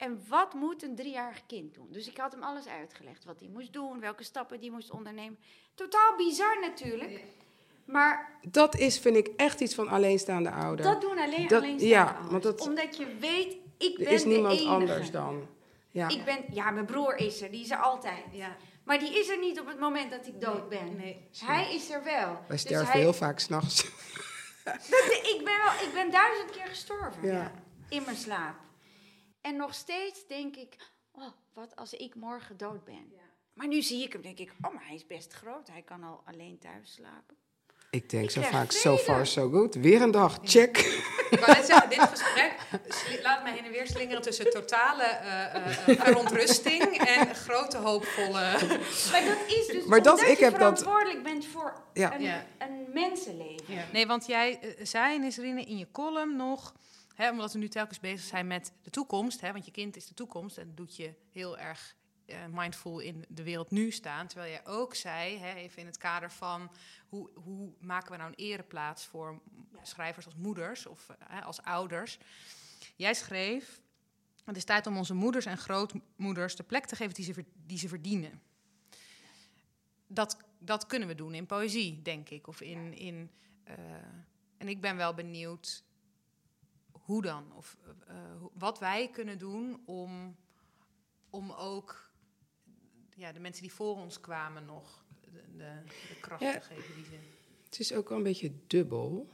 En wat moet een driejarig kind doen? Dus ik had hem alles uitgelegd. Wat hij moest doen, welke stappen hij moest ondernemen. Totaal bizar natuurlijk. Maar Dat is, vind ik, echt iets van alleenstaande ouder. dat doen alleen Dat- alleen ja, want dat- Omdat je weet, ik er ben is de niemand enige. anders dan. Ja. Ik ben, ja, mijn broer is er, die is er altijd. Ja. Maar die is er niet op het moment dat ik dood ben. Nee. Hij is er wel. Wij Dus sterven hij- heel vaak s'nachts. ik, ben wel, ik ben duizend keer gestorven. Ja. In mijn slaap. En nog steeds denk ik, oh, wat als ik morgen dood ben. Maar nu zie ik hem, denk ik, oh, maar hij is best groot. Hij kan al alleen thuis slapen. Ik denk Ik zo vaak, so far so good. Weer een dag, check. Ik wou net zeggen, dit gesprek laat mij heen en weer slingeren tussen totale eh, eh, eh, verontrusting en grote hoopvolle... Maar dat is dus Maar dat- ik je heb dat- verantwoordelijk bent voor Ja. een, Ja. een mensenleven. Nee, want jij zei, Nisrine, in je column nog... Hè, omdat we nu telkens bezig zijn met de toekomst... Hè, want je kind is de toekomst en doet je heel erg eh, mindful in de wereld nu staan. Terwijl jij ook zei, hè, even in het kader van... Hoe, hoe maken we nou een ereplaats voor schrijvers als moeders of eh, als ouders? Jij schreef... Het is tijd om onze moeders en grootmoeders de plek te geven die ze, die ze verdienen. Dat, dat kunnen we doen in poëzie, denk ik. Of in, in, eh, en ik ben wel benieuwd hoe dan? Of eh, eh, wat wij kunnen doen om, om ook ja, de mensen die voor ons kwamen nog de, de, de kracht Ja. te geven die ze. Het is ook wel een beetje dubbel.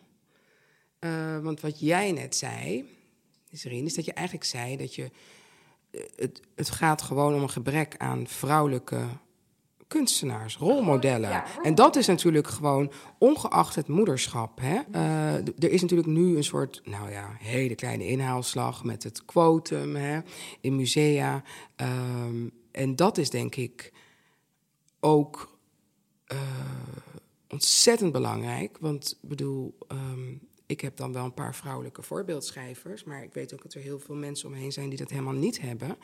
Eh, want wat jij net zei, Nisrine, is dat je eigenlijk zei dat je... het, het gaat gewoon om een gebrek aan vrouwelijke kunstenaars, rolmodellen. ja, En dat is natuurlijk gewoon, ongeacht het moederschap... Hè, eh, er is natuurlijk nu een soort, nou ja, hele kleine inhaalslag... met het quotum hè, in musea. Ehm, en dat is denk ik ook eh, ontzettend belangrijk. Want ik bedoel, ehm, ik heb dan wel een paar vrouwelijke voorbeeldschrijvers. Maar ik weet ook dat er heel veel mensen omheen zijn die dat helemaal niet hebben.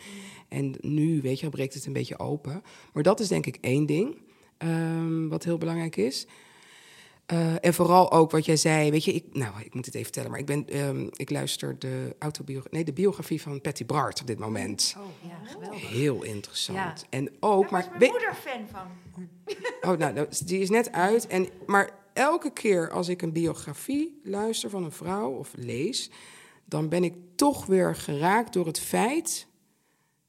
En nu, weet je, breekt het een beetje open. Maar dat is denk ik één ding ehm, wat heel belangrijk is. Eh, en vooral ook wat jij zei, weet je, ik, nou, ik moet het even vertellen, maar ik, ben, ehm, ik luister de, autobio nee, de biografie van Patty Bart op dit moment. Oh ja, geweldig. Heel interessant. Ja. En ook, Daar maar was mijn weet- moeder fan van. Oh, nou, nou, die is net uit. En, maar elke keer als ik een biografie luister van een vrouw of lees, dan ben ik toch weer geraakt door het feit.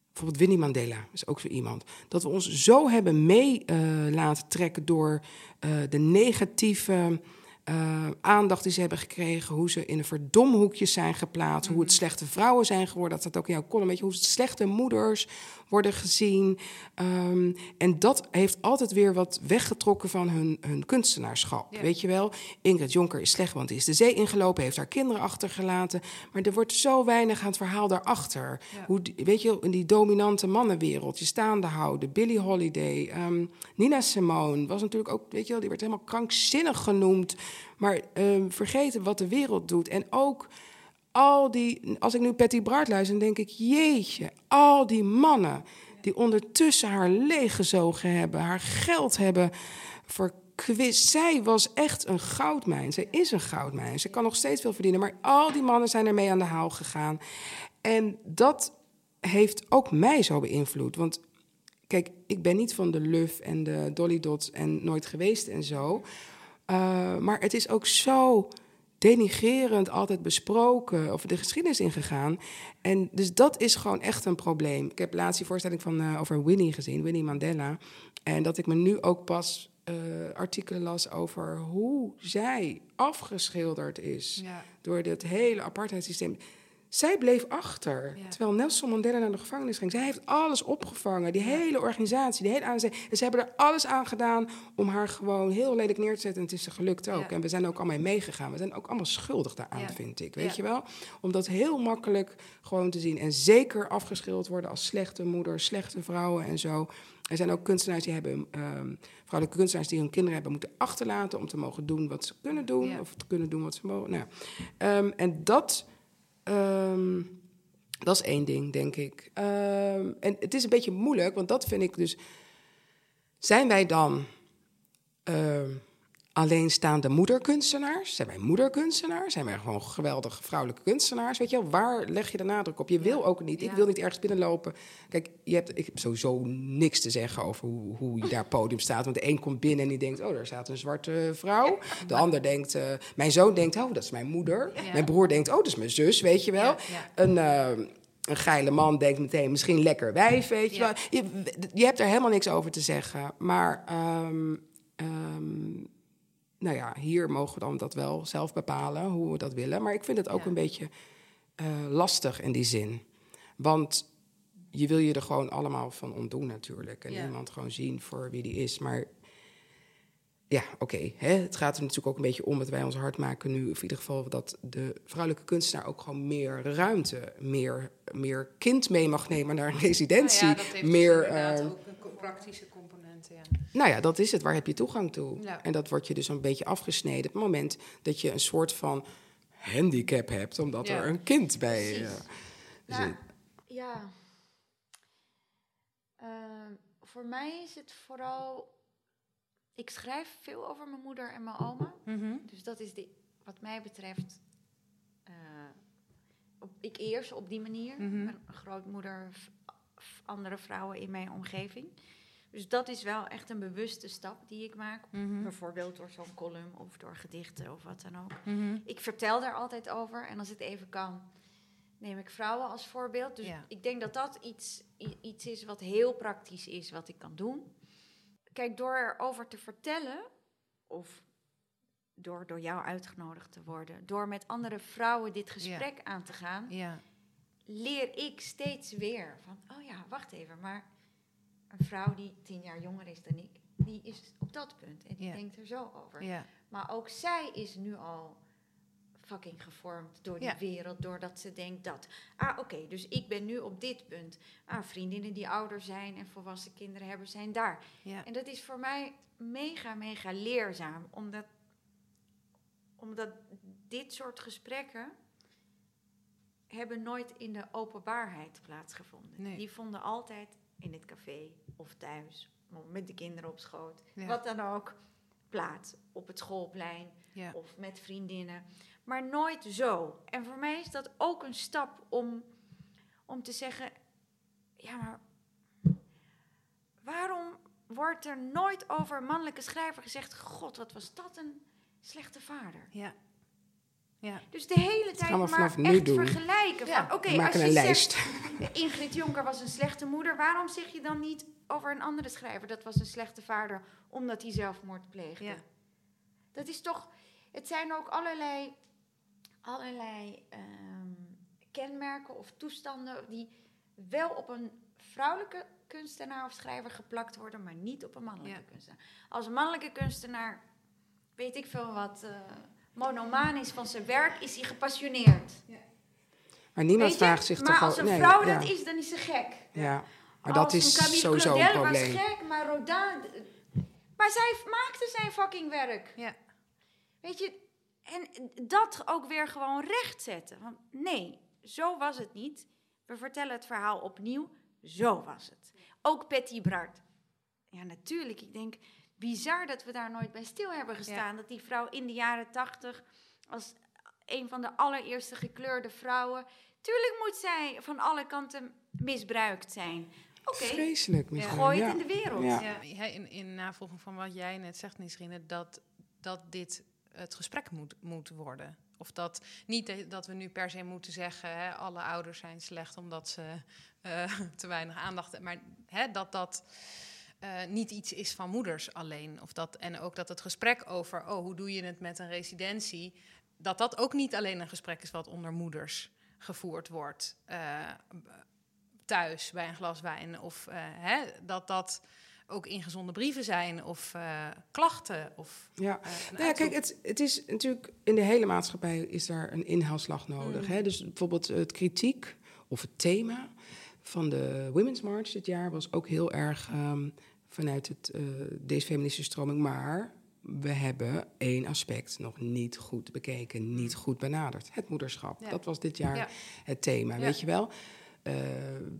Bijvoorbeeld Winnie Mandela is ook zo iemand. Dat we ons zo hebben mee eh, laten trekken door eh, de negatieve eh, aandacht die ze hebben gekregen. Hoe ze in een verdomhoekjes zijn geplaatst. Hoe het slechte vrouwen zijn geworden. Dat staat ook in jouw column. Weet je, hoe het slechte moeders worden gezien. Ehm, en dat heeft altijd weer wat weggetrokken van hun, hun kunstenaarschap. Ja. Weet je wel, Ingrid Jonker is slecht, want die is de zee ingelopen, heeft haar kinderen achtergelaten. Maar er wordt zo weinig aan het verhaal daarachter. Ja. Hoe, weet je, in die dominante mannenwereld, je staande houden, Billie Holiday, ehm, Nina Simone was natuurlijk ook, weet je wel, die werd helemaal krankzinnig genoemd Maar ehm, vergeten wat de wereld doet. En ook al die, als ik nu Patty Bart luister, dan denk ik, jeetje, al die mannen die ondertussen haar leeggezogen hebben, haar geld hebben verkwist. Zij was echt een goudmijn. Zij is een goudmijn. Ze kan nog steeds veel verdienen, maar al die mannen zijn ermee aan de haal gegaan. En dat heeft ook mij zo beïnvloed. Want kijk, ik ben niet van de Luf en de Dolly Dots en nooit geweest en zo. Uh, maar het is ook zo denigerend altijd besproken of de geschiedenis ingegaan. En dus dat is gewoon echt een probleem. Ik heb laatst die voorstelling van, uh, over Winnie gezien, Winnie Mandela. En dat ik me nu ook pas uh, artikelen las over hoe zij afgeschilderd is ja. door het hele apartheidssysteem. Zij bleef achter. Terwijl Nelson Mandela naar de gevangenis ging. Zij heeft alles opgevangen. Die hele organisatie, die hele ANC. En ze hebben er alles aan gedaan om haar gewoon heel lelijk neer te zetten. En het is ze gelukt ook. En we zijn ook allemaal meegegaan. We zijn ook allemaal schuldig daaraan, vind ik. Weet je wel? Om dat heel makkelijk gewoon te zien. En zeker afgeschilderd worden als slechte moeder, slechte vrouwen en zo. Er zijn ook kunstenaars die hebben, um, vrouwelijke kunstenaars die hun kinderen hebben moeten achterlaten om te mogen doen wat ze kunnen doen. Of te kunnen doen wat ze mogen. Nou, um, en dat Um, dat is één ding, denk ik. Um, en het is een beetje moeilijk, want dat vind ik dus. Zijn wij dan um, alleenstaande moederkunstenaars? Zijn wij moederkunstenaars? Zijn wij gewoon geweldige vrouwelijke kunstenaars? Weet je wel, waar leg je de nadruk op? Je wil ook niet. Ik wil niet ergens binnenlopen. Kijk, je hebt, ik heb sowieso niks te zeggen over hoe, hoe je daar podium staat. Want de een komt binnen en die denkt, oh, daar staat een zwarte vrouw. De ander denkt, uh, mijn zoon denkt, oh, dat is mijn moeder. Mijn broer denkt, oh, dat is mijn zus, weet je wel. Een... Uh, een geile man denkt meteen misschien lekker wijf, weet je wel. Je, je, hebt er helemaal niks over te zeggen. Maar um, um, nou ja, hier mogen we dan dat wel zelf bepalen hoe we dat willen. Maar ik vind het ook een beetje uh, lastig in die zin. Want je wil je er gewoon allemaal van ontdoen natuurlijk. En ja. iemand gewoon zien voor wie die is. Maar ja, oké. Okay, het gaat er natuurlijk ook een beetje om dat wij ons hard maken nu. Of in ieder geval dat de vrouwelijke kunstenaar ook gewoon meer ruimte, meer, meer kind mee mag nemen naar een residentie. Nou ja, dat heeft meer, dus inderdaad uh, ook een praktische nou ja, dat is het. Waar heb je toegang toe? En dat wordt je dus een beetje afgesneden op het moment dat je een soort van handicap hebt, omdat er een kind bij je uh, zit. Ja. Uh, voor mij is het vooral. Ik schrijf veel over mijn moeder en mijn oma. Mm-hmm. Dus dat is de, wat mij betreft. Uh, op, ik eerst op die manier. Mm-hmm. Mijn grootmoeder, andere vrouwen in mijn omgeving. Dus dat is wel echt een bewuste stap die ik maak. Mhm. Bijvoorbeeld door zo'n column of door gedichten of wat dan ook. Mhm. Ik vertel daar altijd over en als het even kan, neem ik vrouwen als voorbeeld. Dus ik denk dat dat iets, iets is wat heel praktisch is, wat ik kan doen. Kijk, door erover te vertellen, of door door jou uitgenodigd te worden, door met andere vrouwen dit gesprek aan te gaan, ja. leer ik steeds weer van, oh ja, wacht even, maar een vrouw die tien jaar jonger is dan ik, die is op dat punt en die denkt er zo over. Maar ook zij is nu al fucking gevormd door die wereld, doordat ze denkt dat. Ah, oké, dus ik ben nu op dit punt. Ah, vriendinnen die ouder zijn en volwassen kinderen hebben, zijn daar. En dat is voor mij mega, mega leerzaam, omdat, omdat dit soort gesprekken hebben nooit in de openbaarheid plaatsgevonden. Die vonden altijd in het café of thuis, met de kinderen op schoot, wat dan ook, plaats op het schoolplein of met vriendinnen. Maar nooit zo. En voor mij is dat ook een stap om, om te zeggen: ja, maar waarom wordt er nooit over mannelijke schrijver gezegd: God, wat was dat een slechte vader? Ja. Ja. Dus de hele tijd maar echt doen. vergelijken. Ja. Oké, okay, als je een lijst. [LAUGHS] Ingrid Jonker was een slechte moeder, waarom zeg je dan niet over een andere schrijver dat was een slechte vader omdat hij zelfmoord pleegde? Ja. Dat is toch. Het zijn ook allerlei, allerlei um, kenmerken of toestanden die wel op een vrouwelijke kunstenaar of schrijver geplakt worden, maar niet op een mannelijke kunstenaar. Als mannelijke kunstenaar weet ik veel wat. Uh, monomaan is van zijn werk, is hij gepassioneerd. Ja. Maar niemand vraagt zich toch Maar als een vrouw dat is, dan is ze gek. Ja, maar dat is sowieso een probleem. was gek, maar Rodin... Maar zij maakte zijn fucking werk. Ja. Weet je, en dat ook weer gewoon rechtzetten. Want nee, zo was het niet. We vertellen het verhaal opnieuw. Zo was het. Ook Betty Bart. Ja, natuurlijk. Ik denk, bizar dat we daar nooit bij stil hebben gestaan. Dat die vrouw in de jaren tachtig als een van de allereerste gekleurde vrouwen. Tuurlijk moet zij van alle kanten misbruikt zijn. Oké, Vreselijk ja. misbruik. gooi het ja. in de wereld. Ja. Ja, in, in navolging van wat jij net zegt, Nisrine, dat, dat dit het gesprek moet, moet worden. Of dat niet dat we nu per se moeten zeggen, hè, alle ouders zijn slecht omdat ze eh, [LAUGHS] te weinig aandacht hebben. Maar hè, dat dat eh, niet iets is van moeders alleen. Of dat, en ook dat het gesprek over, oh, hoe doe je het met een residentie, dat dat ook niet alleen een gesprek is wat onder moeders gevoerd wordt. eh, thuis bij een glas wijn. Of eh, hè, dat dat ook ingezonde brieven zijn of eh, klachten. Of, Ja. Nou ja, kijk, het, het is natuurlijk in de hele maatschappij is daar een inhaalslag nodig. Mm. Hè? Dus bijvoorbeeld het kritiek of het thema van de Women's March dit jaar was ook heel erg ehm, vanuit het, eh, deze feministische stroming. Maar we hebben één aspect nog niet goed bekeken, niet goed benaderd. Het moederschap. Ja. Dat was dit jaar Ja. het thema, weet je wel. Eh,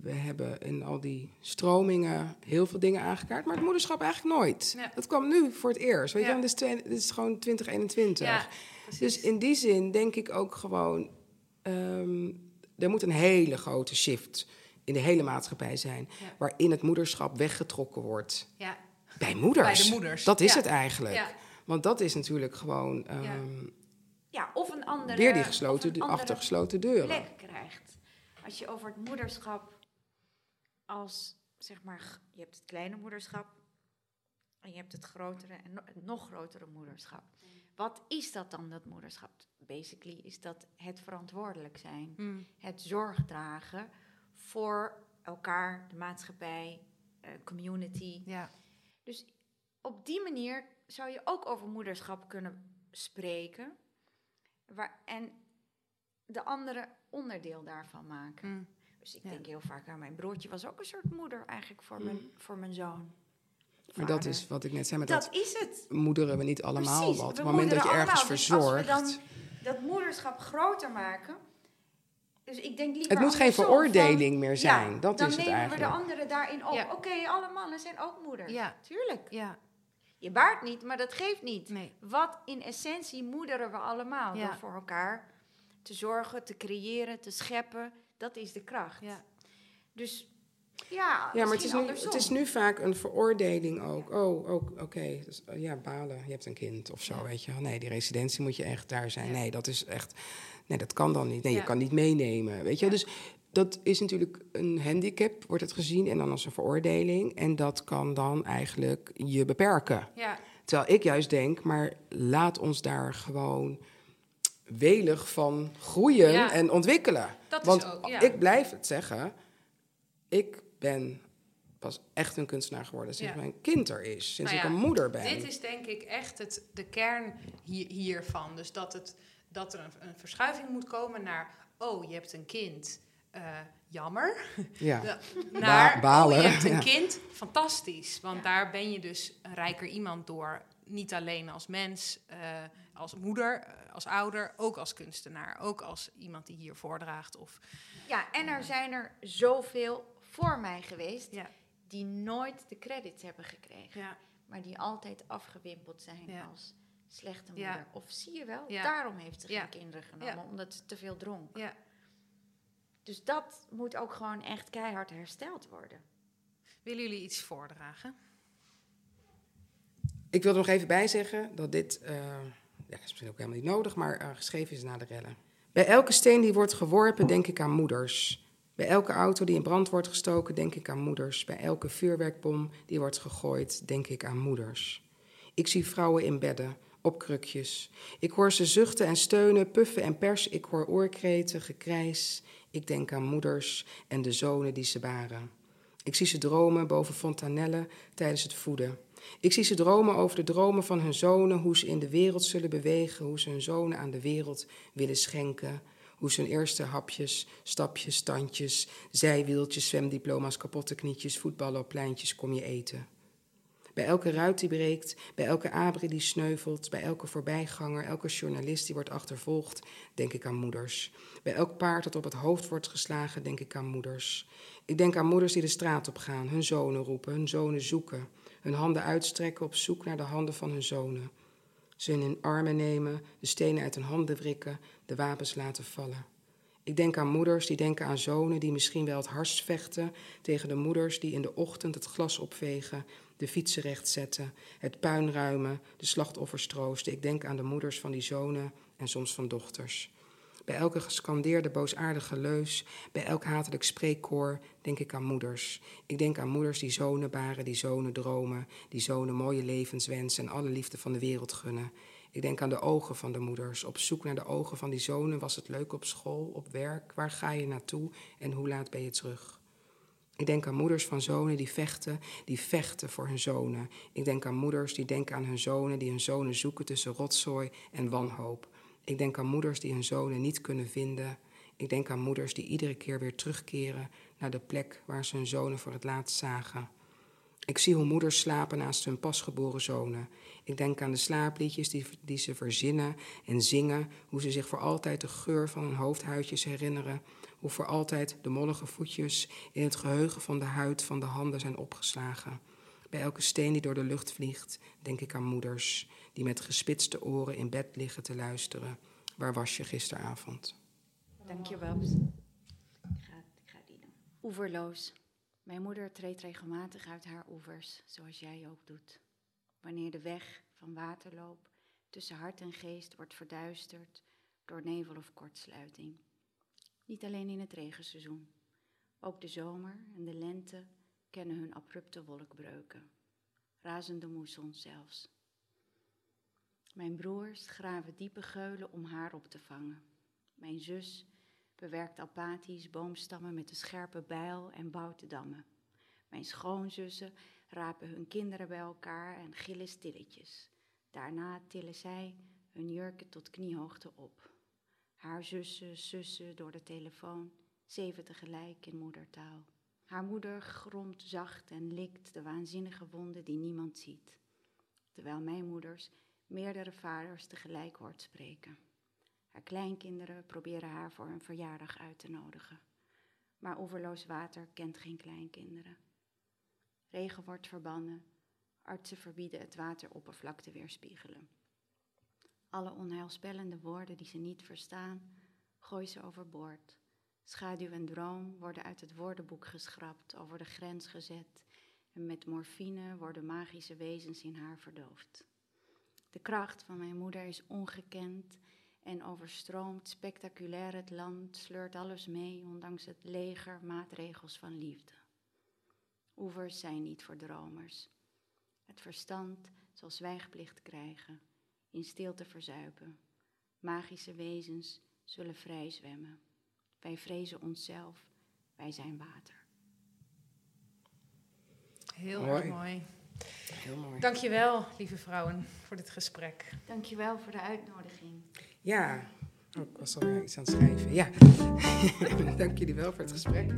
we hebben in al die stromingen heel veel dingen aangekaart, maar het moederschap eigenlijk nooit. Ja. Dat kwam nu voor het eerst. Weet je, dit is, dit is gewoon 2021. Ja, precies. dus in die zin denk ik ook gewoon, ehm, er moet een hele grote shift in de hele maatschappij zijn, Ja. waarin het moederschap weggetrokken wordt ja, bij moeders. Bij de moeders, Dat is ja. het eigenlijk. ja, Want dat is natuurlijk gewoon ehm, Ja, of een andere, weer die of gesloten, een de, andere achter gesloten deuren. plek krijgt. Als je over het moederschap als, zeg maar, je hebt het kleine moederschap en je hebt het grotere en het nog grotere moederschap. Wat is dat dan, dat moederschap? Basically is dat het verantwoordelijk zijn, Mm, het zorg dragen voor elkaar, de maatschappij, eh, community. ja, Dus op die manier zou je ook over moederschap kunnen spreken. Waar, en de andere onderdeel daarvan maken. mm, Dus ik Ja. denk heel vaak aan mijn broertje, was ook een soort moeder eigenlijk voor, mijn, voor mijn zoon. Maar dat is wat ik net zei, met dat, dat is het. moederen we niet allemaal Precies, wat. Op het moment dat je ergens allemaal. Dus verzorgt... Als we dan dat moederschap groter maken. Dus ik denk liever Het moet geen veroordeling van, meer zijn. ja, dat dan is het nemen eigenlijk. we de anderen daarin op. Ja. Oké, alle mannen zijn ook moeders. ja, Tuurlijk. ja, Je baart niet, maar dat geeft niet. nee. Wat in essentie moederen we allemaal. Ja. Door voor elkaar te zorgen, te creëren, te scheppen. Dat is de kracht. Ja. Dus ja, Ja, maar het is, nu, andersom. het is nu vaak een veroordeling ook. Oh, ook oké. Dus, ja, balen. Je hebt een kind of zo, Ja. weet je wel. Nee, die residentie moet je echt daar zijn. Ja. Nee, dat is echt... Nee, dat kan dan niet. Nee, je kan niet meenemen, weet je. Ja. Dus dat is natuurlijk een handicap, wordt het gezien. En dan als een veroordeling. En dat kan dan eigenlijk je beperken. Ja, Terwijl ik juist denk, maar laat ons daar gewoon welig van groeien Ja. en ontwikkelen. Dat is Want ook, ja. ik blijf het zeggen, ik ben pas echt een kunstenaar geworden sinds Ja. mijn kind er is. Sinds Nou ik een moeder ben. Dit is denk ik echt het, de kern hier, hiervan. Dus dat, het, dat er een, een verschuiving moet komen naar... oh, je hebt een kind, eh, jammer. ja. [LAUGHS] De- naar, balen, oh, je hebt een ja. kind, fantastisch. Want daar ben je dus een rijker iemand door. Niet alleen als mens, eh, als moeder, eh, als ouder, ook als kunstenaar. Ook als iemand die hier voordraagt. Of, Ja, en er zijn er zoveel voor mij geweest ja, die nooit de credits hebben gekregen. ja, Maar die altijd afgewimpeld zijn Ja. als slechte Ja. moeder. Of zie je wel, Ja. daarom heeft ze geen Ja. kinderen genomen, Ja. omdat ze te veel dronk. ja. Dus dat moet ook gewoon echt keihard hersteld worden. Willen jullie iets voordragen? Ik wil er nog even bij zeggen dat dit, eh, ja, is misschien ook helemaal niet nodig, maar eh, geschreven is na de rellen. Bij elke steen die wordt geworpen, denk ik aan moeders. Bij elke auto die in brand wordt gestoken, denk ik aan moeders. Bij elke vuurwerkbom die wordt gegooid, denk ik aan moeders. Ik zie vrouwen in bedden, op krukjes. Ik hoor ze zuchten en steunen, puffen en pers. Ik hoor oorkreten, gekrijs. Ik denk aan moeders en de zonen die ze baren. Ik zie ze dromen boven fontanellen tijdens het voeden. Ik zie ze dromen over de dromen van hun zonen, hoe ze in de wereld zullen bewegen, hoe ze hun zonen aan de wereld willen schenken, hoe ze hun eerste hapjes, stapjes, standjes, zijwieltjes, zwemdiploma's, kapotte knietjes, voetballen op pleintjes kom je eten. Bij elke ruit die breekt, bij elke abri die sneuvelt, bij elke voorbijganger, elke journalist die wordt achtervolgd, denk ik aan moeders. Bij elk paard dat op het hoofd wordt geslagen, denk ik aan moeders. Ik denk aan moeders die de straat op gaan, hun zonen roepen, hun zonen zoeken, hun handen uitstrekken op zoek naar de handen van hun zonen. Ze in hun armen nemen, de stenen uit hun handen wrikken, de wapens laten vallen. Ik denk aan moeders die denken aan zonen die misschien wel het hardst vechten tegen de moeders die in de ochtend het glas opvegen, de fietsen rechtzetten, het puin ruimen, de slachtoffers troosten. Ik denk aan de moeders van die zonen en soms van dochters. Bij elke gescandeerde boosaardige leus, bij elk hatelijk spreekkoor, denk ik aan moeders. Ik denk aan moeders die zonen baren, die zonen dromen, die zonen mooie levens wensen en alle liefde van de wereld gunnen. Ik denk aan de ogen van de moeders. Op zoek naar de ogen van die zonen was het leuk op school, op werk. Waar ga je naartoe en hoe laat ben je terug? Ik denk aan moeders van zonen die vechten, die vechten voor hun zonen. Ik denk aan moeders die denken aan hun zonen, die hun zonen zoeken tussen rotzooi en wanhoop. Ik denk aan moeders die hun zonen niet kunnen vinden. Ik denk aan moeders die iedere keer weer terugkeren naar de plek waar ze hun zonen voor het laatst zagen. Ik zie hoe moeders slapen naast hun pasgeboren zonen. Ik denk aan de slaapliedjes die, die ze verzinnen en zingen, hoe ze zich voor altijd de geur van hun hoofdhuidjes herinneren, hoe voor altijd de mollige voetjes in het geheugen van de huid van de handen zijn opgeslagen. Bij elke steen die door de lucht vliegt, denk ik aan moeders die met gespitste oren in bed liggen te luisteren. Waar was je gisteravond? Dank je. Ik ga, ik ga die doen. Oeverloos. Mijn moeder treedt regelmatig uit haar oevers, zoals jij ook doet. Wanneer de weg van waterloop tussen hart en geest wordt verduisterd door nevel of kortsluiting. Niet alleen in het regenseizoen. Ook de zomer en de lente kennen hun abrupte wolkbreuken. Razende moessons zelfs. Mijn broers graven diepe geulen om haar op te vangen. Mijn zus bewerkt apathisch boomstammen met een scherpe bijl en bouwt de dammen. Mijn schoonzussen rapen hun kinderen bij elkaar en gillen stilletjes. Daarna tillen zij hun jurken tot kniehoogte op. Haar zussen sussen door de telefoon, zeven tegelijk in moedertaal. Haar moeder gromt zacht en likt de waanzinnige wonden die niemand ziet. Terwijl mijn moeders meerdere vaders tegelijk hoort spreken. Haar kleinkinderen proberen haar voor een verjaardag uit te nodigen. Maar overloos water kent geen kleinkinderen. Regen wordt verbannen. Artsen verbieden het wateroppervlak te weerspiegelen. Alle onheilspellende woorden die ze niet verstaan, gooi ze overboord. Schaduw en droom worden uit het woordenboek geschrapt, over de grens gezet en met morfine worden magische wezens in haar verdoofd. De kracht van mijn moeder is ongekend en overstroomt spectaculair het land, sleurt alles mee, ondanks het leger maatregels van liefde. Oevers zijn niet voor dromers. Het verstand zal zwijgplicht krijgen, in stilte verzuipen. Magische wezens zullen vrij zwemmen. Wij vrezen onszelf, wij zijn water. Heel Mooi. erg mooi. Heel mooi. Dankjewel, lieve vrouwen, voor dit gesprek. Dankjewel voor de uitnodiging. Ja, oh, ik was alweer iets aan het schrijven. Ja, [LAUGHS] dank jullie wel voor het gesprek.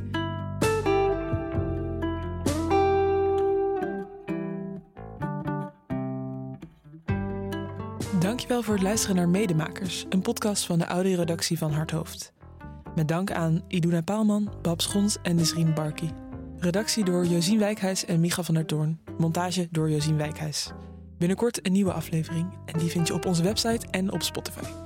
Dankjewel voor het luisteren naar Medemakers, een podcast van de audioredactie van Harthoofd. Met dank aan Iduna Paalman, Bab Schons en Nisrien Barki. Redactie door Josien Wijkhuis en Micha van der Toorn. Montage door Josien Wijkhuis. Binnenkort een nieuwe aflevering en die vind je op onze website en op Spotify.